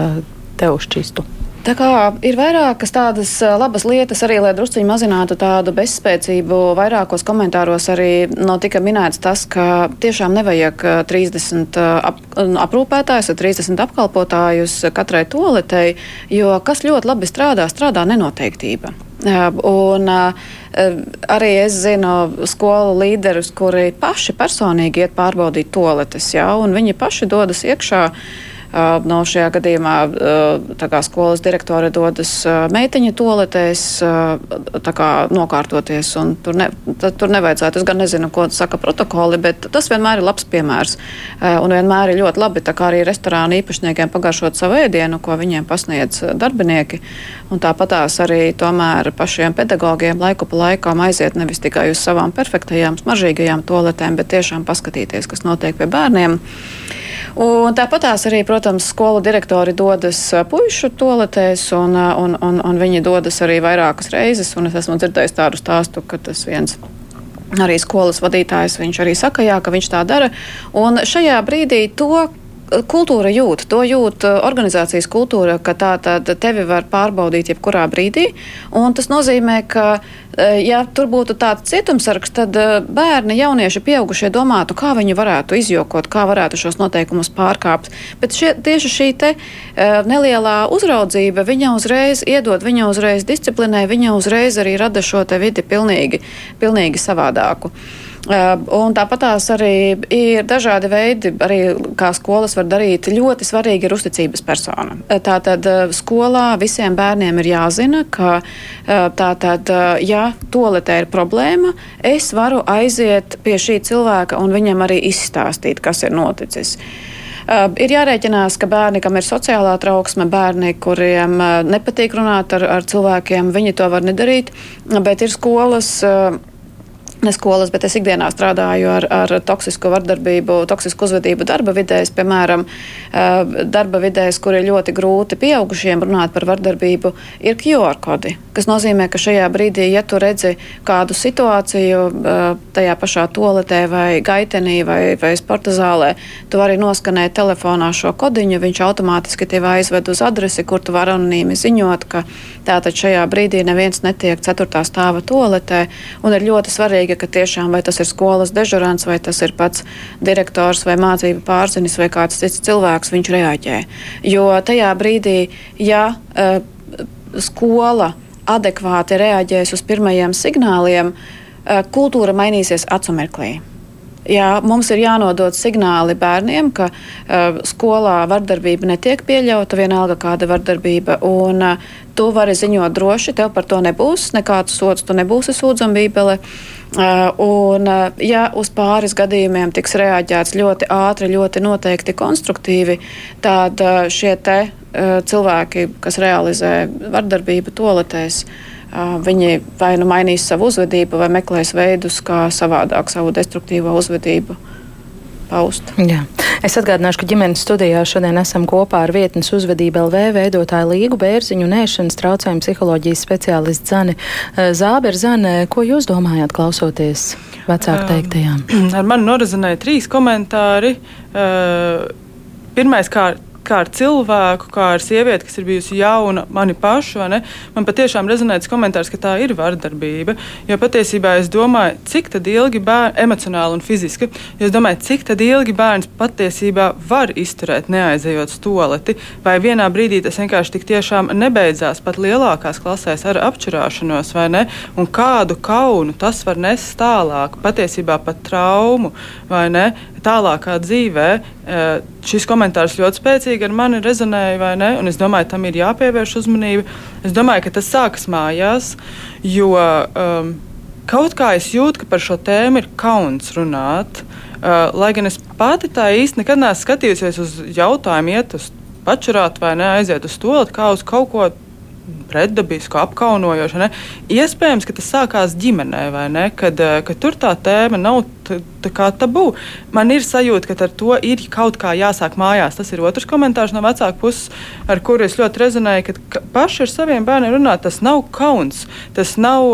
tev šķistu? Tā kā ir vairākas tādas labas lietas, arī lai druskuļi mazinātu tādu bezspēcību. Vairākos komentāros arī no tika minēts tas, ka tiešām nevajag 30 ap, aprūpētājus vai 30 apkalpotājus katrai toaletei, jo kas ļoti labi strādā, strādā nenoteiktība. Un arī es zinu skolu līderus, kuri paši personīgi iet pārbaudīt toaletes, jā, un viņi paši dodas iekšā. No šajā gadījumā kā, skolas direktore dodas meiteņa toaletēs, kā, nokārtoties. Tur, ne, tur nevajadzētu. Es gan nezinu, ko saka protokoli, bet tas vienmēr ir labs piemērs. Un vienmēr ir ļoti labi arī restorāna īpašniekiem pagaršot savu ēdienu, ko viņiem pasniedz darbinieki. Un tāpatās arī tomēr pašiem pedagogiem laiku pa laikam aiziet nevis tikai uz savām perfektajām, smaržīgajām toaletēm, bet tiešām paskatīties, kas notiek pie bērniem. Un tāpatās arī, protams, skolu direktori dodas puišu toaletēs, un, un, un, un viņi dodas arī vairākas reizes. Es esmu dzirdējis tādu stāstu, ka tas viens arī skolas vadītājs, viņš arī saka, jā, ka viņš tā dara. Un šajā brīdī to, kultūra jūt, to jūt uh, organizācijas kultūra, ka tā tad tevi var pārbaudīt jebkurā brīdī. Tas nozīmē, ka, uh, ja tur būtu tāds cietumsargs, tad uh, bērni, jaunieši, pieaugušie domātu, kā viņi varētu izjokot, kā varētu šos noteikumus pārkāpt. Bet šie, tieši šī te, nelielā uzraudzība, viņa uzreiz iedod, viņa uzreiz disciplinē, viņa uzreiz arī rada šo vidi pilnīgi, pilnīgi savādāku. Un tāpat tās arī ir dažādi veidi, arī kā skolas var darīt. Ļoti svarīgi ir uzticības persona. Tātad skolā visiem bērniem ir jāzina, ka tātad, ja toaletē ir problēma, es varu aiziet pie šī cilvēka un viņam arī izstāstīt, kas ir noticis. Uh, ir jārēķinās, ka bērni, kam ir sociālā trauksme, bērni, kuriem uh, nepatīk runāt ar, ar cilvēkiem, viņi to var nedarīt, bet ir skolas. Uh, ne skolas, bet es ikdienā strādāju ar, ar toksisku vardarbību, toksisku uzvedību darba vidēs, piemēram, darba vidēs, kur ir ļoti grūti pieaugušiem runāt par vardarbību, ir QR kodi, kas nozīmē, ka šajā brīdī, ja tu redzi kādu situāciju tajā pašā toaletē vai gaitenī vai, vai sporta zālē, tu vari noskanēt telefonā šo kodiņu, viņš automātiski tevi aizved uz adresi, kur tu vari anonīmi ziņot, ka tātad šajā brīdī neviens netiek ceturtā stāva toaletē, un ir ļoti svarīgi svarīga, ka tiešām vai tas ir skolas dežurants, vai tas ir pats direktors vai mācību pārzinis vai kāds cits cilvēks, viņš reaģē. Jo tajā brīdī, ja uh, skola adekvāti reaģēs uz pirmajiem signāliem, uh, kultūra mainīsies acu mirklī. Jā, mums ir jānodod signāli bērniem, ka uh, skolā vardarbība netiek pieļauta, vienalga kāda vardarbība, un uh, tu vari ziņot droši, tev par to nebūs nekāds sots, tu nebūsi sūdzama bībele. Uh, un, uh, ja uz pāris gadījumiem tiks reaģēts ļoti ātri, ļoti noteikti konstruktīvi, tad uh, šie te cilvēki, kas realizē vardarbību toaletēs, viņi vai nu mainīs savu uzvedību, vai meklēs veidus, kā savādāk savu destruktīvo uzvedību paust. Jā. Es atgādināšu, ka ģimenes studijā šodien esam kopā ar vietnes uzvedību LV veidotāju Līgu Bērziņu un ēšanas traucējumu psiholoģijas speciālistu Zani Zāber. Zane, ko jūs domājāt klausoties vecāku teiktajām? Ar mani norazinēja trīs komentāri. Pirmais, kā kā ar cilvēku, kā ar sievieti, kas ir bijusi jauna, mani pašu, man patiešām rezonē tas komentārs, ka tā ir vardarbība. Jo patiesībā es domāju, cik ilgi bērns, emocionāli un fiziski, jo es domāju, cik ilgi bērns patiesībā var izturēt, neaizejot stoleti, vai vienā brīdī tas vienkārši tik tiešām nebeidzās pat lielākās klasēs ar apčurāšanos, vai ne? Un kādu kaunu tas var nest tālāk, patiesībā pat traumu, vai ne? tālākā dzīvē. Eh, šis komentārs ļoti spēcīgi ar mani rezonēja, vai ne? Un es domāju, tam ir jāpievērš uzmanība. Es domāju, ka tas sākas mājās, jo um, kaut kā es jūtu, ka par šo tēmu ir kauns runāt. Uh, lai gan es pati tā īsti nekad neesmu skatījusies uz jautājumu, iet uz pačurāt vai ne, aiziet uz to, kā uz kaut ko pretdabisku, apkaunojošu. Ne? Iespējams, ka tas sākās ģimenē, vai ne? Kad, eh, kad tur tā tēma nav tā kā tabū. Man ir sajūta, ka ar to ir kaut kā jāsāk mājās. Tas ir otrs komentārs no vecāka puses, ar kuru es ļoti rezonēju, ka paši ar saviem bērniem runāt, tas nav kauns. Tas nav,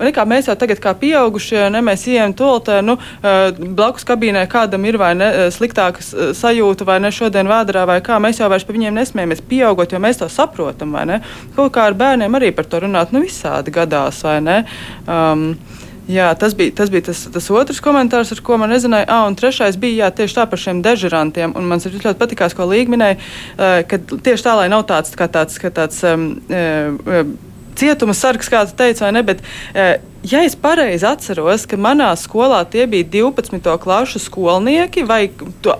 eh, kā mēs jau tagad kā pieaugušie, ne mēs ejam toltē, nu, eh, blakus kabīnē kādam ir vai ne sliktākas sajūta, vai ne šodien vēdā, vai kā mēs jau vairs par viņiem nesmējamies pieaugot, jo mēs to saprotam, vai ne? Kaut kā ar bērniem arī par to runāt, nu visādi gadās, vai ne? Um, Jā, tas bija, tas, bija tas, tas otrs komentārs, ar ko man nezināja. Ah, un trešais bija jā, tieši tā par šiem dežurantiem. Un man ļoti patīk, ko Līga minēja, ka tieši tā, lai nav tāds, kā tāds, kā tāds um, uh, cietuma sargs, kā tu teici, vai ne? Bet, ja es pareizi atceros, ka manā skolā tie bija 12. klasu skolnieki vai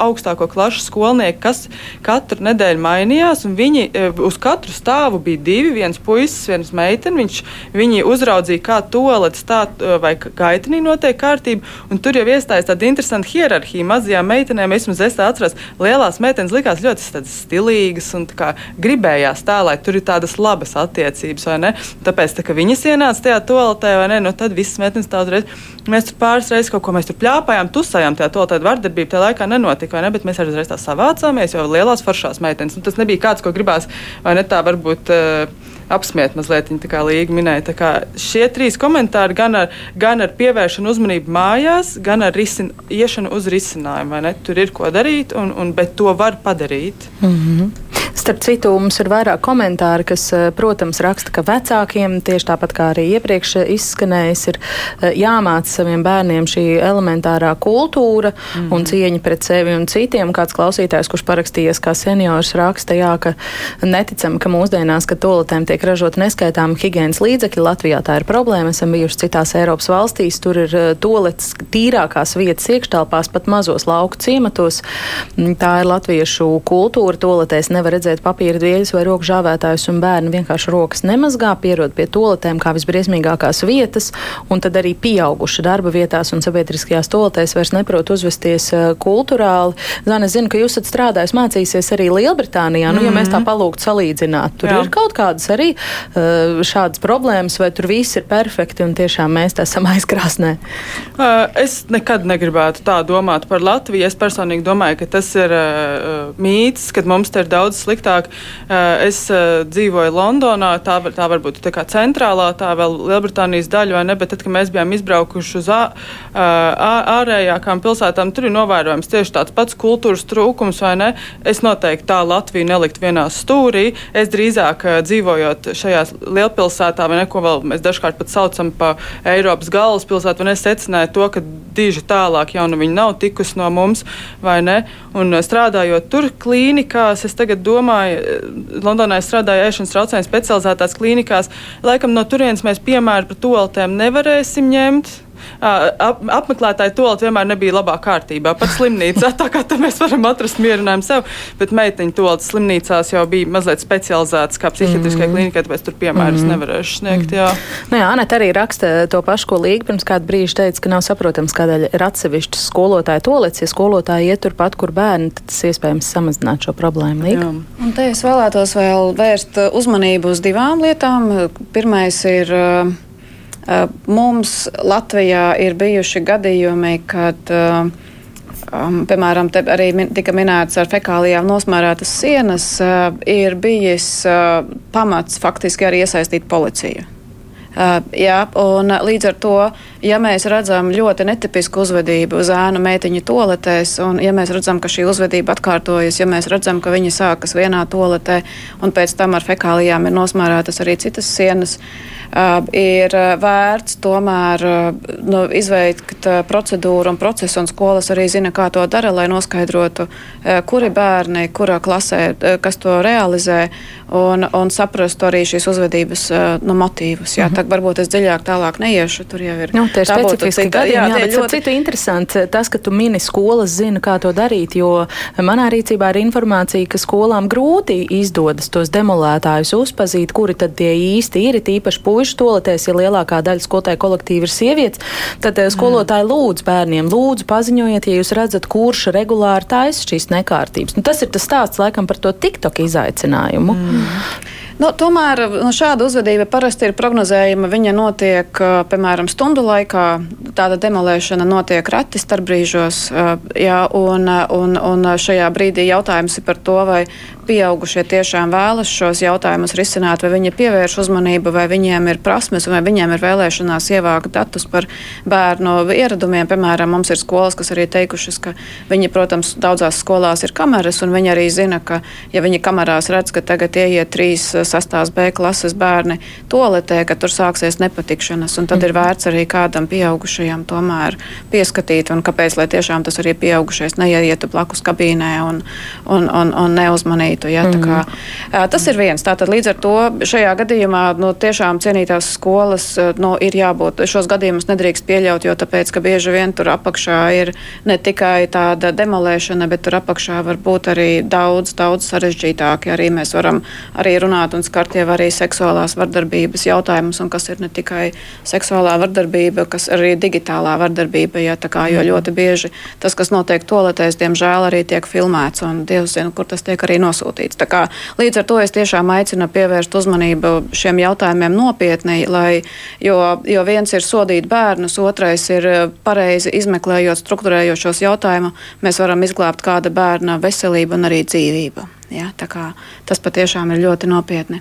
augstāko klasu skolnieki, kas katru nedēļu mainījās, un viņi e, uz katru stāvu bija divi, viens puisis, viens meitene. Viņš, viņi uzraudzīja, kā toaletes tā e, vai gaitenī notiek kārtība, un tur jau iestājas tāda interesanta hierarhija. Mazajām meitenēm, vismaz es tā atceros, lielās meitenes likās ļoti stilīgas un kā, gribējās tā, lai tur ir tādas labas attiecības, vai ne? Tāpēc, tā, ka viņas ienāca tajā toaletē, vai ne? nu, tad visas meitenes tā uzreiz. Mēs tur pāris reizes kaut ko mēs tur pļāpājām, tusējām, tā to tāda vardarbība tajā laikā nenotika, ne? Bet mēs arī uzreiz tā savācāmies, jo lielās foršās meitenes. Nu, tas nebija kāds, ko gribās, vai ne tā varbūt. Uh, apsmiet mazliet, tā kā līga minēja. Kā šie trīs komentāri gan ar, gan ar pievēršanu uzmanību mājās, gan ar risin, iešanu uz risinājumu. Tur ir ko darīt, un, un, bet to var padarīt. Mm -hmm. Starp citu, mums ir vairāk komentāri, kas, eh, protams, raksta, ka vecākiem, tieši tāpat kā arī iepriekš izskanējis, ir eh, jāmāca saviem bērniem šī elementārā kultūra mm. un cieņa pret sevi un citiem. Kāds klausītājs, kurš parakstījies kā seniors, raksta, jā, ka neticam, ka mūsdienās, kad toaletēm tiek ražot neskaitām higienas līdzekļi, Latvijā tā ir problēma. Esam bijuši citās Eiropas valstīs, tur ir eh, toaletes tīrākās vietas iekštelpās, pat mazos lauku ciematos. Mm, tā ir latviešu kultūra, toaletēs nevar redzēt papīra dvieļus vai roku žāvētājus, un bērni vienkārši rokas nemazgā, pierod pie toaletēm kā visbriesmīgākās vietas, un tad arī pieauguši darba vietās un sabiedriskajās toaletēs vairs neprot uzvesties uh, kulturāli. Zana, es zinu, ka jūs esat strādājis, mācīsies arī Lielbritānijā. Nu, mm -hmm. ja mēs tā mhm. palūgtu salīdzināt, tur Jā. ir kaut kādas arī uh, šādas problēmas, vai tur viss ir perfekti un tiešām mēs esam aizkrāsnē? Uh, es nekad negribētu tā domāt par Latviju. Es personīgi domāju, ka tas ir uh, mīts, ka mums te ir daudz sliktāk. Eh, es eh, dzīvoju Londonā, tā, tā varbūt tā kā centrālā, tā vēl Lielbritānijas daļa, vai ne, bet tad, kad mēs bijām izbraukuši uz ā, ārējākām pilsētām, tur ir novērojams tieši tāds pats kultūras trūkums, vai ne? Es noteikti tā Latviju nelikt vienā stūrī. Es drīzāk eh, dzīvojot šajās lielpilsētā, vai ne, ko vēl mēs dažkārt pat saucam pa Eiropas galvaspilsētu, vai ne, secināju to, ka diži tālāk jau nu viņi nav tikusi no mums, vai ne? Un strādājot tur klīnikās, es tagad domāju, eh, Londonā es strādāju ēšanas traucējumu specializētās klīnikās. Laikam no turienes mēs piemēru par toaletēm nevarēsim ņemt ap, apmeklētāji toalets vienmēr nebija labā kārtībā. Pat slimnīcā tā kā mēs varam atrast mierinājumu sev, bet meiteņu toalets slimnīcās jau bija mazliet specializēts kā psihiatriskai mm. klīnikai, tāpēc tur piemērus mm. nevarēšu sniegt. Jā, nu, jā Anita arī raksta to pašu, ko Līga pirms kāda brīža teica, ka nav saprotams, kādēļ ir atsevišķs skolotāja toalets. Ja skolotāji iet turpat, kur bērni, tad tas iespējams samazināt šo problēmu. Līga. Un te es vēlētos vēl vērst uzmanību uz divām lietām. Pirmais ir uh, mums Latvijā ir bijuši gadījumi, kad um, piemēram, arī tika minēts ar fekālijām nosmērētas sienas, uh, ir bijis uh, pamats faktiski arī iesaistīt policiju. Uh, jā, un līdz ar to, ja mēs redzam ļoti netipisku uzvedību zēnu meitiņu toaletēs, un ja mēs redzam, ka šī uzvedība atkārtojas, ja mēs redzam, ka viņi sākas vienā toaletē, un pēc tam ar fekālijām ir nosmērētas arī citas sienas, ir vērts tomēr nu, izveikt procedūru un procesu, un skolas arī zina, kā to dara, lai noskaidrotu, kuri bērni, kurā klasē, kas to realizē, un, un saprastu arī šīs uzvedības nu, motīvus. Jā, mm -hmm. tā varbūt es dziļāk tālāk neiešu, tur jau ir. Nu, tie ir specifiski cita, gadījumi, jā, jā, bet ļoti... citu interesanti tas, ka tu mini skolas zina, kā to darīt, jo manā rīcībā ir informācija, ka skolām grūti izdodas tos demolētājus uzpazīt, kuri tad tie īsti ir, tīpaši puiši puišu toaletēs, ja lielākā daļa skolotāju kolektīva ir sievietes, tad eh, skolotāji lūdz bērniem, lūdzu paziņojiet, ja jūs redzat, kurš regulāri taisa šīs nekārtības. Nu, tas ir tas stāsts laikam par to TikTok izaicinājumu. Mm. Nu, tomēr nu, šāda uzvedība parasti ir prognozējama. Viņa notiek, piemēram, stundu laikā. Tāda demolēšana notiek reti starpbrīžos. Jā, un, un, un šajā brīdī jautājums ir par to, vai pieaugušie tiešām vēlas šos jautājumus risināt, vai viņi pievērš uzmanību, vai viņiem ir prasmes, vai viņiem ir vēlēšanās ievākt datus par bērnu ieradumiem. Piemēram, mums ir skolas, kas arī teikušas, ka viņi, protams, daudzās skolās ir kameras, un viņi arī zina, ka, ja viņi kamerās redz, ka tagad ieiet trīs 6. B klases bērni toaletē, ka tur sāksies nepatikšanas. Tad ir vērts arī kādam pieaugušajam tomēr pieskatīt, un kāpēc tiešām tas arī pieaugušais neietu blakus kabīnē un, un, un, un neuzmanītu. Ja? Mm. Kā, tas ir viens. Tātad līdz ar to šajā gadījumā nu, tiešām cienītās skolas nu, ir jābūt. Šos gadījumus nedrīkst pieļaut, jo tāpēc, ka bieži vien tur apakšā ir ne tikai tāda demolēšana, bet tur apakšā var būt arī daudz, daudz sarežģītāki. Arī mēs varam arī runāt un skart jau arī seksuālās vardarbības jautājumus, un kas ir ne tikai seksuālā vardarbība, kas arī digitālā vardarbība. Ja, kā, jo ļoti bieži tas, kas notiek toaletēs, diemžēl arī tiek filmēts, un Dievs zina, kur tas tiek arī nosūtīts. Tā kā, līdz ar to es tiešām aicinu pievērst uzmanību šiem jautājumiem nopietni, lai, jo, jo viens ir sodīt bērnus, otrais ir pareizi izmeklējot struktūrējošos jautājumus, mēs varam izglābt kāda bērna veselību un arī dzīvību. Ja, tas patiešām ir ļoti nopietni.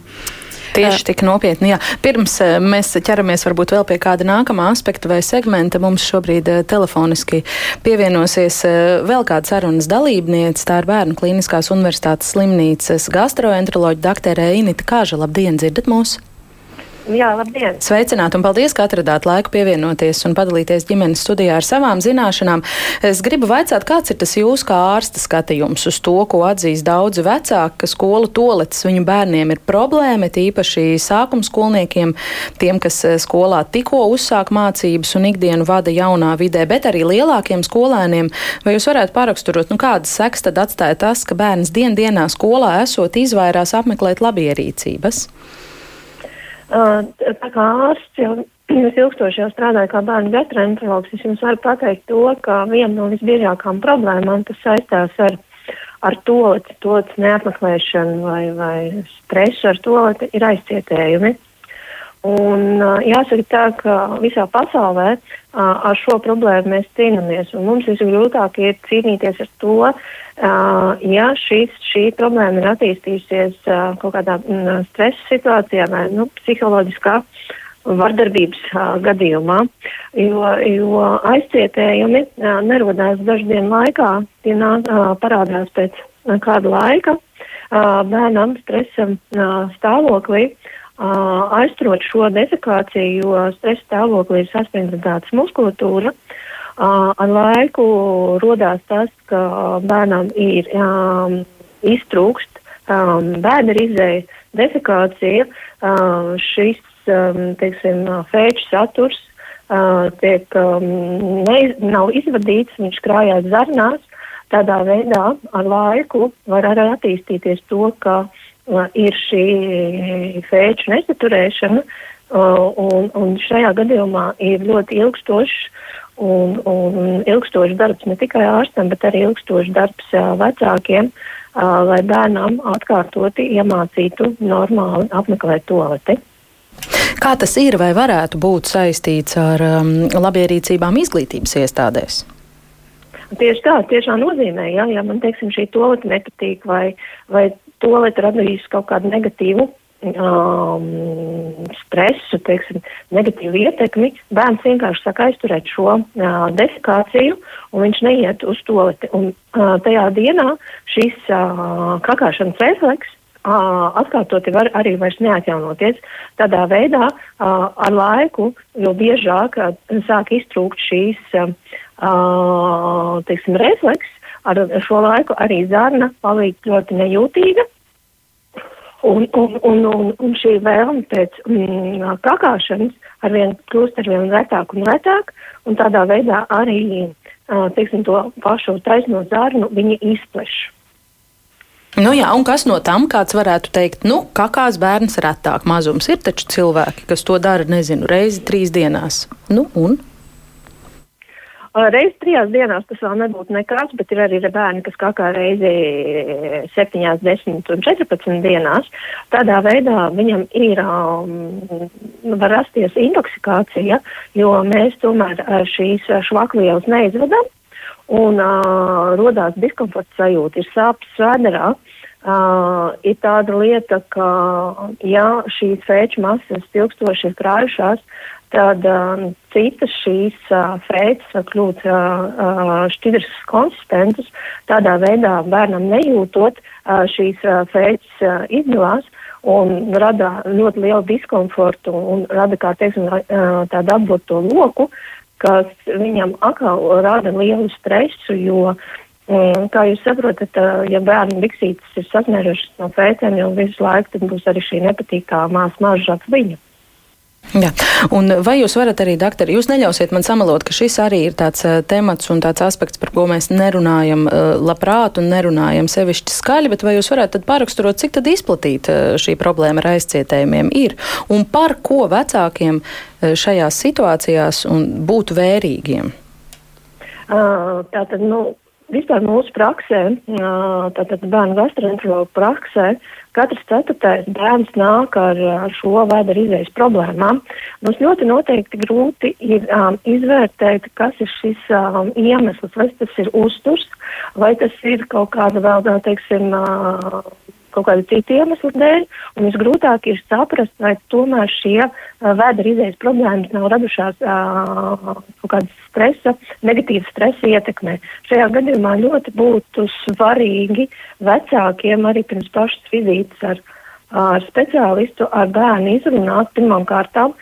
Tieši tik nopietni. Jā. Pirms mēs ķeramies varbūt vēl pie kāda nākamā aspekta vai segmenta, mums šobrīd telefoniski pievienosies vēl kāda sarunas dalībniece. Tā ir Bērnu Kliniskās universitātes slimnīcas gastroenteroloģa doktora Inita Kāža. Labdien, dzirdat mūs! Jā, labdien! Sveicināti un paldies, ka atradāt laiku pievienoties un padalīties ģimenes studijā ar savām zināšanām. Es gribu vaicāt, kāds ir tas jūsu kā ārsta skatījums uz to, ko atzīst daudzi vecāki, ka skolu toletes viņu bērniem ir problēma, tīpaši sākuma skolniekiem, tiem, kas eh, skolā tikko uzsāk mācības un ikdienu vada jaunā vidē, bet arī lielākiem skolēniem. Vai jūs varētu paraksturot, nu kādas seks tad atstāja tas, ka bērns dien dienā skolā esot izvairās apmeklēt labierīcības? Tā kā ārsts jau es ilgstoši jau strādāju kā bērnu gastroenterologs, es jums varu pateikt to, ka viena no visbiežākām problēmām, kas saistās ar, ar toleti, tolets neapmeklēšanu vai, vai stresu ar toleti, ir aizcietējumi. Un jāsaka tā, ka visā pasaulē ar šo problēmu mēs cīnāmies, mums visgrūtāk ir cīnīties ar to, ja šis, šī problēma ir attīstījusies kaut kādā stresa situācijā vai nu, psiholoģiskā vardarbības gadījumā, jo, jo aizcietējumi nerodās dažu dienu laikā, tie nā, parādās pēc kāda laika bērnam stresam stāvoklī aizturot šo defekāciju, jo stresa stāvoklī ir saspringta muskulatūra. Ar laiku rodās tas, ka bērnam ir um, iztrūkst um, bērna izēja defekācija, um, šis, um, teiksim, fēču saturs uh, tiek, um, neiz, nav izvadīts, viņš krājās zarnās. Tādā veidā ar laiku var arī attīstīties to, ka uh, ir šī fēču nesaturēšana, un, un šajā gadījumā ir ļoti ilgstošs un, un ilgstošs darbs ne tikai ārstam, bet arī ilgstošs darbs vecākiem, lai bērnam atkārtoti iemācītu normāli apmeklēt toaleti. Kā tas ir vai varētu būt saistīts ar um, labierīcībām izglītības iestādēs? Tieši tā, tiešām nozīmē, ja, ja man, teiksim, šī tolete nepatīk vai, vai tolete radīs kaut kādu negatīvu um, stresu, teiksim, negatīvu ietekmi, bērns vienkārši sāk aizturēt šo uh, defekāciju un viņš neiet uz toleti. Un uh, tajā dienā šis uh, kakāšanas refleks uh, atkārtoti var arī vairs neatjaunoties. Tādā veidā uh, ar laiku, jo biežāk uh, sāk iztrūkt šīs, uh, teiksim, refleks, ar šo laiku arī zarna paliek ļoti nejūtīga. Un, un, un, un, un šī vēlme pēc mm, kakāšanas arvien kļūst arvien retāk un retāk, un tādā veidā arī, teiksim, to pašu taisno zarnu viņi izpleš. Nu jā, un kas no tam kāds varētu teikt, nu, kakās bērns retāk mazums ir taču cilvēki, kas to dara, nezinu, reizi trīs dienās. Nu, un? Reiz trijās dienās tas vēl nebūtu nekas, bet ir arī bērni, kas kā kā reizi 7, 10 un 14 dienās. Tādā veidā viņam ir, um, var rasties intoksikācija, jo mēs tomēr šīs švakvielas neizvedam un uh, rodās diskomforta sajūta, ir sāpes svēderā. Uh, ir tāda lieta, ka, ja šīs fēču masas ilgstoši ir krājušās, tad um, citas šīs uh, fētas var kļūt uh, uh, šķidras konsistentas, tādā veidā bērnam nejūtot uh, šīs uh, fētas uh, izdalās, un rada ļoti lielu diskomfortu un rada, kā teiksim, tādu apburto loku, kas viņam atkal rada lielu stresu, jo, kā jūs saprotat, ja bērnu biksītes ir sasniegušas no pēcēm jau visu laiku, būs arī šī nepatīkamā smarža ap viņu. Jā. Un vai jūs varat arī, doktori, jūs neļausiet man samalot, ka šis arī ir tāds uh, temats un tāds aspekts, par ko mēs nerunājam uh, labprāt un nerunājam sevišķi skaļi, bet vai jūs varētu tad paraksturot, cik tad izplatīta uh, šī problēma ar aizcietējumiem ir un par ko vecākiem uh, šajās situācijās būtu vērīgiem? Uh, tātad, nu, vispār mūsu praksē, tātad bērnu gastroenterologu praksē, Katrs ceturtais bērns nāk ar, ar šo vēdera izējas problēmām. Mums ļoti noteikti grūti ir um, izvērtēt, kas ir šis um, iemesls, vai tas ir uzturs, vai tas ir kaut kāda vēl, teiksim, uh, kaut kāda cita iemesla dēļ, un visgrūtāk ir saprast, vai tomēr šie vēdera izējas problēmas nav radušās kaut kādas stresa, negatīvas stresa ietekmē. Šajā gadījumā ļoti būtu svarīgi vecākiem arī pirms pašas vizītes ar ar speciālistu, ar bērnu izrunāt pirmām kārtām,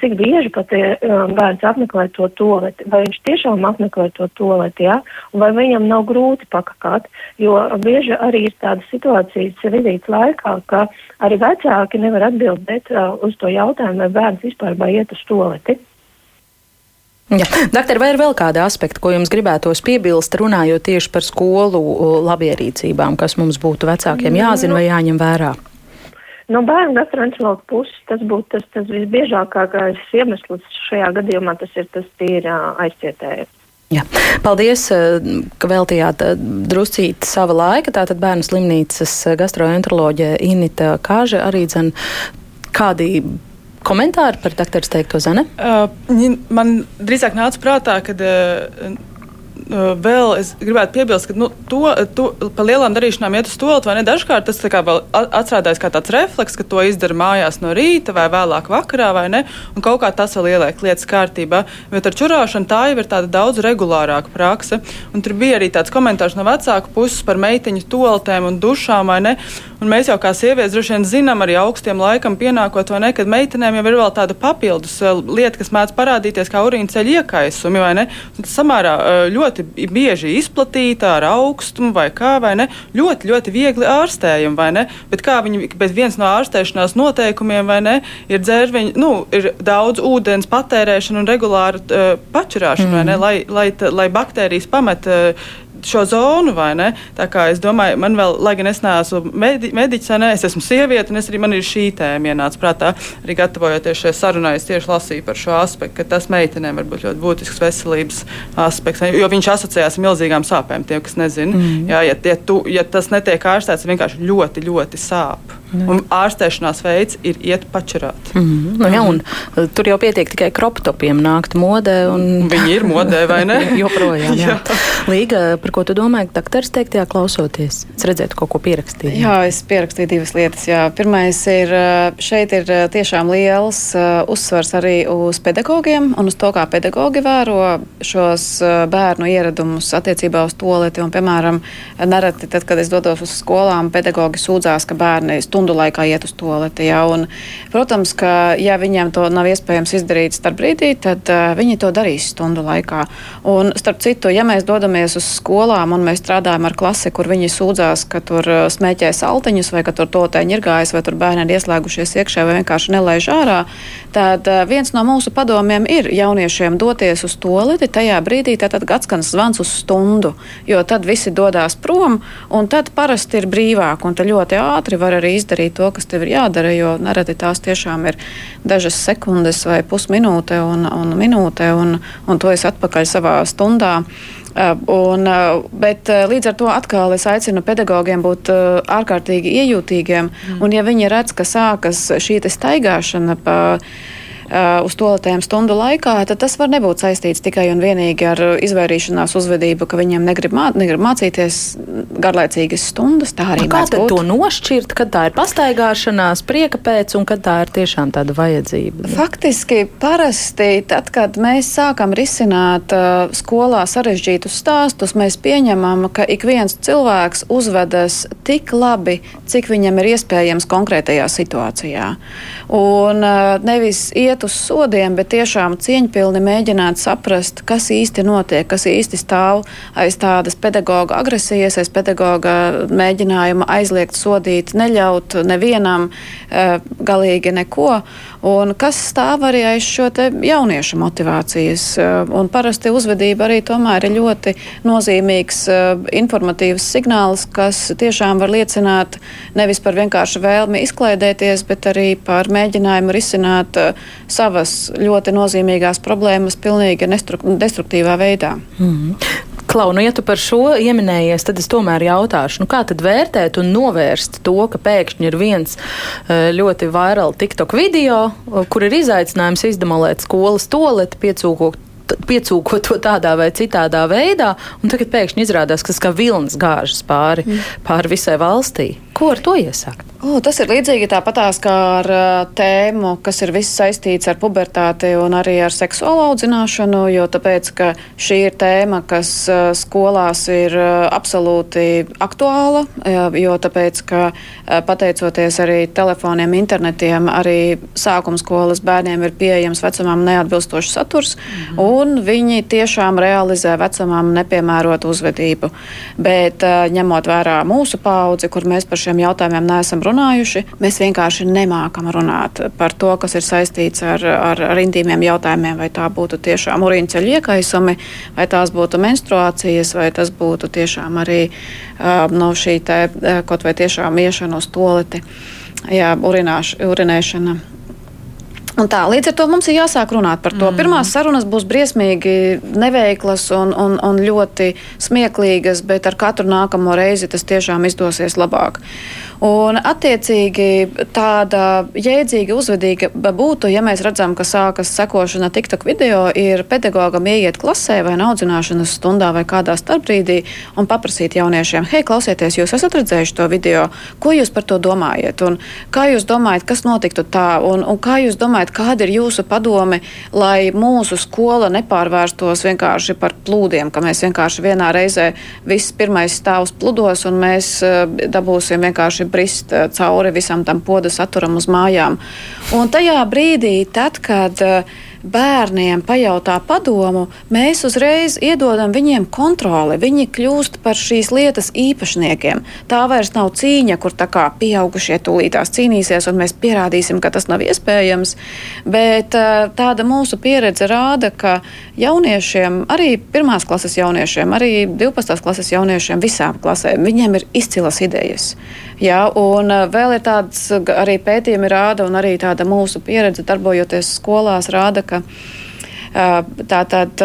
cik bieži pat bērns apmeklē to toleti, vai viņš tiešām apmeklē to toleti, un vai viņam nav grūti pakakāt, jo bieži arī ir tādas situācijas vizītes laikā, ka arī vecāki nevar atbildēt uz to jautājumu, vai bērns vispār vai iet uz toleti. Jā. Doktor, vai ir vēl kādi aspekti, ko jums gribētos piebilst, runājot tieši par skolu labierīcībām, kas mums būtu vecākiem jāzina vai jāņem vērā? No bērnu gastroenterologa puses tas būtu tas, tas visbiežākais iemesls šajā gadījumā, tas ir tas tīri aizcietējums. Jā. Paldies, ka veltījāt druscīt sava laika. Tātad bērnu slimnīcas gastroenteroloģija Inita Kāže arī dzen kādi komentāri par doktora teikto Zane? Uh, man drīzāk nāca prātā, ka uh, vēl es gribētu piebilst, ka nu, to, to pa lielām darīšanām iet uz stoli, vai ne? Dažkārt tas kā vēl atrādājas kā tāds refleks, ka to izdara mājās no rīta vai vēlāk vakarā, vai ne? Un kaut kā tas vēl ieliek lietas kārtībā. Bet ar čurāšanu tā jau ir tāda daudz regulārāka prakse. Un tur bija arī tāds komentārs no vecāku puses par meitiņu toaletēm un dušām, vai ne? Un mēs jau kā sievietes droši vien zinām, arī augstiem laikam pienākot, vai ne, kad meitenēm jau ir vēl tāda papildus lieta, kas mēdz parādīties kā urīna ceļa iekaisumi, vai ne? Tas samērā ļoti ļoti bieži izplatīta ar augstumu vai kā, vai ne? Ļoti, ļoti viegli ārstējumi, vai ne? Bet kā viņi, bet viens no ārstēšanās noteikumiem, vai ne, ir dzērviņi, nu, ir daudz ūdens patērēšana un regulāra uh, pačurāšana, mm. vai ne, mm. lai, lai, lai baktērijas pamet uh, šo zonu, vai ne? Tā kā es domāju, man vēl, lai gan es neesmu medi, mediķis, ne, es esmu sieviete, un es arī man ir šī tēma ienāca prātā. Arī gatavojoties šai sarunai, es tieši lasīju par šo aspektu, ka tas meitenēm var būt ļoti būtisks veselības aspekts, jo viņš asociējās ar milzīgām sāpēm, tie, kas nezina. Mm. Jā, ja, ja, tu, ja tas netiek ārstēts, vienkārši ļoti, ļoti sāp. Un ārstēšanās veids ir iet pačurāt. Mm -hmm. nu, jā, un, uh, tur jau pietiek tikai kroptopiem nākt modē. Un... Viņi ir modē, vai ne? Joprojām. Jā. jā. Līga, par ko tu domāji, doktors teiktajā klausoties? Es redzētu, kaut ko pierakstīju. Jā, es pierakstīju divas lietas. Jā. Pirmais ir, šeit ir tiešām liels uzsvars arī uz pedagogiem un uz to, kā pedagogi vēro šos bērnu ieradumus attiecībā uz toleti. Un, piemēram, nereti, tad, kad es dodos uz skolām, pedagogi sūdzās, ka bērni stundu stundu laikā iet uz toleti. Ja? Un, protams, ka ja viņiem to nav iespējams izdarīt starp brīdī, tad uh, viņi to darīs stundu laikā. Un, starp citu, ja mēs dodamies uz skolām un mēs strādājam ar klasi, kur viņi sūdzās, ka tur uh, smēķē saltiņus vai ka tur totēņi ir gājis vai tur bērni ir ieslēgušies iekšā vai vienkārši nelaiž ārā, tad uh, viens no mūsu padomiem ir jauniešiem doties uz toleti tajā brīdī, tad gadskans zvans uz stundu, jo tad visi dodas prom un tad parasti ir brīvāk un ļoti ātri var arī izdarīt izdarīt to, kas tev ir jādara, jo nereti tās tiešām ir dažas sekundes vai pusminūte un, un minūte, un, un to es atpakaļ savā stundā. Uh, un, uh, bet uh, līdz ar to atkal es aicinu pedagogiem būt ārkārtīgi iejūtīgiem. Mm. Un, ja viņi redz, ka sākas šī staigāšana pa uz toaletēm stundu laikā, tad tas var nebūt saistīts tikai un vienīgi ar izvairīšanās uzvedību, ka viņiem negrib, mā, negrib mācīties garlaicīgas stundas. Tā arī nu, kā tad būt. to nošķirt, kad tā ir pastaigāšanās, prieka pēc un kad tā ir tiešām tāda vajadzība? Faktiski parasti tad, kad mēs sākam risināt uh, skolā sarežģītus stāstus, mēs pieņemam, ka ik viens cilvēks uzvedas tik labi, cik viņam ir iespējams konkrētajā situācijā. Un uh, nevis iet iet uz sodiem, bet tiešām cieņpilni mēģināt saprast, kas īsti notiek, kas īsti stāv aiz tādas pedagoģa agresijas, aiz pedagoģa mēģinājuma aizliegt, sodīt, neļaut nevienam uh, galīgi neko. Un kas stāv arī aiz šo jauniešu motivācijas? Uh, un parasti uzvedība arī tomēr ir ļoti nozīmīgs uh, informatīvs signāls, kas tiešām var liecināt nevis par vienkārši vēlmi izklaidēties, bet arī par mēģinājumu risināt savas ļoti nozīmīgās problēmas pilnīgi destruktīvā veidā. Mm. Klau, nu, ja tu par šo ieminējies, tad es tomēr jautāšu, nu, kā tad vērtēt un novērst to, ka pēkšņi ir viens eh, ļoti vairāls TikTok video, kur ir izaicinājums izdemolēt skolas toleti, piecūkot piecūko to tādā vai citādā veidā, un tagad pēkšņi izrādās, ka tas kā vilnis gāžas pāri, mm. pāri visai valstī. Ko ar to iesākt? O, tas ir līdzīgi tāpatās kā ar tēmu, kas ir viss saistīts ar pubertāti un arī ar seksuālu audzināšanu, jo tāpēc, ka šī ir tēma, kas skolās ir absolūti aktuāla, jo tāpēc, ka pateicoties arī telefoniem, internetiem, arī sākuma skolas bērniem ir pieejams vecumam neatbilstošs saturs, mm -hmm. un viņi tiešām realizē vecumam nepiemērotu uzvedību. Bet ņemot vērā mūsu paudzi, kur mēs par šiem jautājumiem neesam runājuši. Mēs vienkārši nemākam runāt par to, kas ir saistīts ar, ar, ar intīmiem jautājumiem, vai tā būtu tiešām urīnceļu iekaisumi, vai tās būtu menstruācijas, vai tas būtu tiešām arī uh, no šī te, kaut vai tiešām iešana uz toleti, jā, urināš, urinēšana. Un tā, līdz ar to mums ir jāsāk runāt par to. Mm. Pirmās sarunas būs briesmīgi neveiklas un, un, un ļoti smieklīgas, bet ar katru nākamo reizi tas tiešām izdosies labāk. Un, attiecīgi, tāda jēdzīga uzvedība būtu, ja mēs redzam, ka sākas sekošana TikTok video, ir pedagogam ieiet klasē vai audzināšanas stundā vai kādā starpbrīdī un paprasīt jauniešiem, hei, klausieties, jūs esat redzējuši to video, ko jūs par to domājat? Un kā jūs domājat, kas notiktu tā? Un, un kā jūs domājat, kāda ir jūsu padome, lai mūsu skola nepārvērstos vienkārši par plūdiem, ka mēs vienkārši vienā reizē viss pirmais stāvs pludos un mēs uh, dabūsim vienkārši brist eh, cauri visam tam poda saturam uz mājām. Un tajā brīdī, tad, kad uh, bērniem pajautā padomu, mēs uzreiz iedodam viņiem kontroli. Viņi kļūst par šīs lietas īpašniekiem. Tā vairs nav cīņa, kur tā kā pieaugušie tūlītās cīnīsies, un mēs pierādīsim, ka tas nav iespējams. Bet eh, tāda mūsu pieredze rāda, ka jauniešiem, arī pirmās klases jauniešiem, arī 12. klases jauniešiem, visām klasēm, viņiem ir izcilas idejas. Jā, un eh, vēl ir tāds arī pētījumi rāda, un arī tāda mūsu pieredze darbojoties skolās rāda, ka tā tad.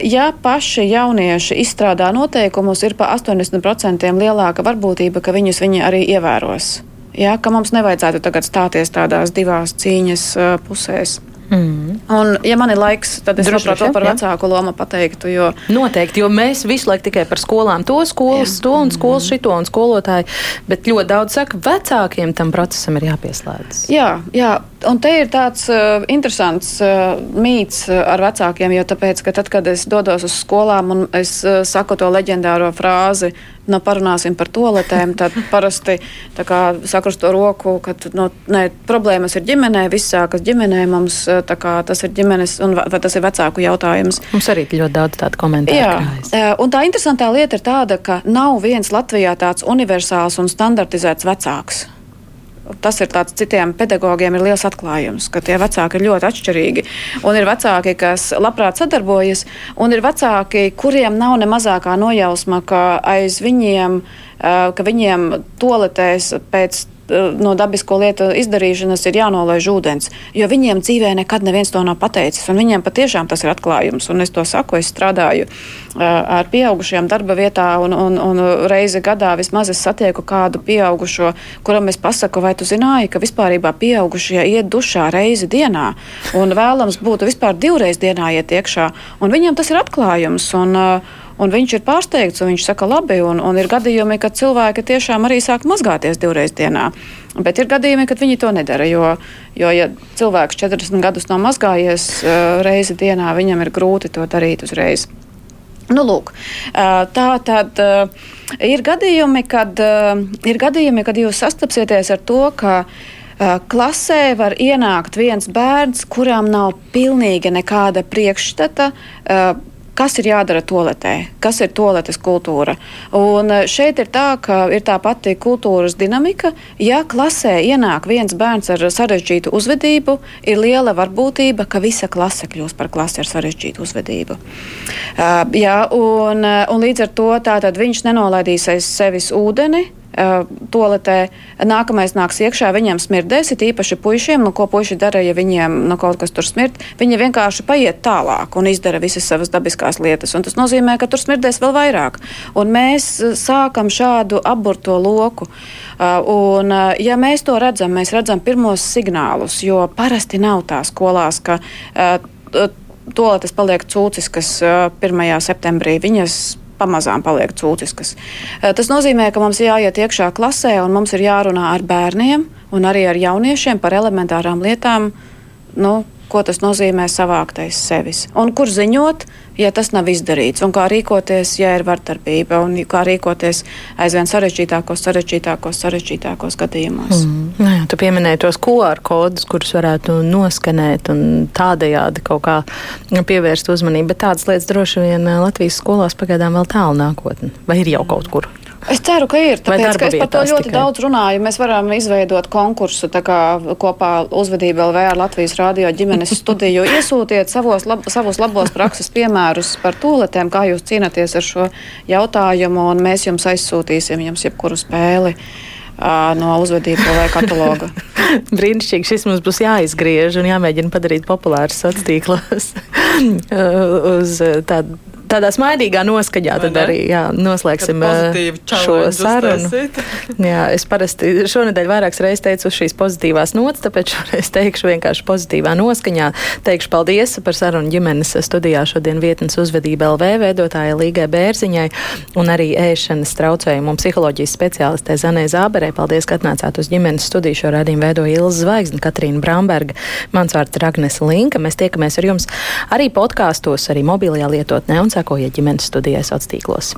Ja paši jaunieši izstrādā noteikumus, ir pa 80% lielāka varbūtība, ka viņus viņi arī ievēros. Ja, ka mums nevajadzētu tagad stāties tādās divās cīņas pusēs. Mm. Un, ja man ir laiks, tad es labprāt vēl par jā. vecāku lomu pateiktu. Jo... Noteikti, jo mēs visu laiku tikai par skolām, to skolas, jā. to un skolas, mm. šito un skolotāju, bet ļoti daudz saka, vecākiem tam procesam ir jāpieslēdzas. Jā, jā, un te ir tāds uh, interesants uh, mīts uh, ar vecākiem, jo tāpēc, ka tad, kad es dodos uz skolām un es uh, saku to leģendāro frāzi, nu, parunāsim par toaletēm, tad parasti sakrusto roku, ka nu, nē, problēmas ir ģimenē, viss sākas ģimenē, mums kā, tas ir ģimenes un vai tas ir vecāku jautājums. Mums arī ļoti daudz tādu komentāru. Jā, krājas. un tā interesantā lieta ir tāda, ka nav viens Latvijā tāds universāls un standartizēts vecāks. Tas ir tāds citiem pedagogiem ir liels atklājums, ka tie vecāki ir ļoti atšķirīgi. Un ir vecāki, kas labprāt sadarbojas, un ir vecāki, kuriem nav ne mazākā nojausma, ka aiz viņiem, ka viņiem toletēs pēc no dabisko lietu izdarīšanas ir jānolaiž ūdens, jo viņiem dzīvē nekad neviens to nav pateicis, un viņiem patiešām tas ir atklājums. Un es to saku, es strādāju ar pieaugušiem darba vietā, un, un, un reizi gadā vismaz es satieku kādu pieaugušo, kuram es pasaku, vai tu zināji, ka vispārībā pieaugušie iet dušā reizi dienā, un vēlams būtu vispār divreiz dienā iet iekšā, un viņiem tas ir atklājums. Un, uh, Un viņš ir pārsteigts, un viņš saka, labi, un, un ir gadījumi, kad cilvēki tiešām arī sāk mazgāties divreiz dienā. Bet ir gadījumi, kad viņi to nedara. Jo, jo ja cilvēks 40 gadus nav mazgājies uh, reizi dienā, viņam ir grūti to darīt uzreiz. Nu, lūk, uh, tā tad uh, ir gadījumi, kad, ir gadījumi, kad jūs sastapsieties ar to, ka klasē var ienākt viens bērns, kuram nav pilnīgi nekāda priekšstata. Kas ir jādara toaletē, kas ir toaletes kultūra. Un eh, šeit ir tā, ka ir tā pati kultūras dinamika. Ja klasē ienāk viens bērns ar sarežģītu uzvedību, ir liela varbūtība, ka visa klase kļūs par klasi ar sarežģītu uzvedību. Uh, jā, un, eh, un līdz ar to viņš nenolaidīs aiz sevis ūdeni, toaletē. Nākamais nāks iekšā, viņiem smirdēs, it īpaši puišiem, nu, ko puiši dara, ja viņiem nu, kaut kas tur smird. Viņi vienkārši paiet tālāk un izdara visas savas dabiskās lietas. Un tas nozīmē, ka tur smirdēs vēl vairāk. Un mēs uh, sākam šādu aburto loku. Uh, un, ja mēs to redzam, mēs redzam pirmos signālus, jo parasti nav tā skolās, ka toaletes paliek cūciskas 1. septembrī. Viņas pamazām paliek cūciskas. Eh, tas nozīmē, ka mums jāiet iekšā klasē un mums ir jārunā ar bērniem un arī ar jauniešiem par elementārām lietām. Nu, ko tas nozīmē savāktais sevis. Un kur ziņot, ja tas nav izdarīts, un kā rīkoties, ja ir vardarbība, un kā rīkoties aizvien sarežģītākos, sarežģītākos, sarežģītākos gadījumos. Mm. Nē, nu tu pieminēji tos QR kodus, kurus varētu noskanēt un tādējādi kaut kā pievērst uzmanību, bet tādas lietas droši vien Latvijas skolās pagaidām vēl tālu nākotnē, vai ir jau kaut kur? Es ceru, ka ir. Tāpēc, ka es par to ļoti tikai. daudz runāju. Mēs varam izveidot konkursu kā, kopā uzvedību LV ar Latvijas Rādio ģimenes studiju. Iesūtiet savos, lab, savus labos prakses piemērus par tūletēm, kā jūs cīnāties ar šo jautājumu, un mēs jums aizsūtīsim jums jebkuru spēli. No uzvedības vai kataloga. Brīnišķīgi, šis mums būs jāizgriež un jāmēģina padarīt populārs sociālos tīklos uz tādu tādā smaidīgā noskaņā tad arī jā, noslēgsim šo sarunu. jā, es parasti šonadēļ vairākas reizes teicu uz šīs pozitīvās nots, tāpēc šoreiz teikšu vienkārši pozitīvā noskaņā. Teikšu paldies par sarunu ģimenes studijā šodien vietnes uzvedība LV veidotāja Līgai Bērziņai un arī ēšanas traucējumu psiholoģijas speciālistē Zanē Zāberē. Paldies, ka atnācāt uz ģimenes studiju. Šo radījumu veidoja Ilza Zvaigzne, Katrīna Bramberga. Mans vārds ir Agnes Linka. Mēs tiekamies ar jums arī podkāstos, arī mobilajā lietotnē un sekojiet ģimenes studijai sociālos tīklos.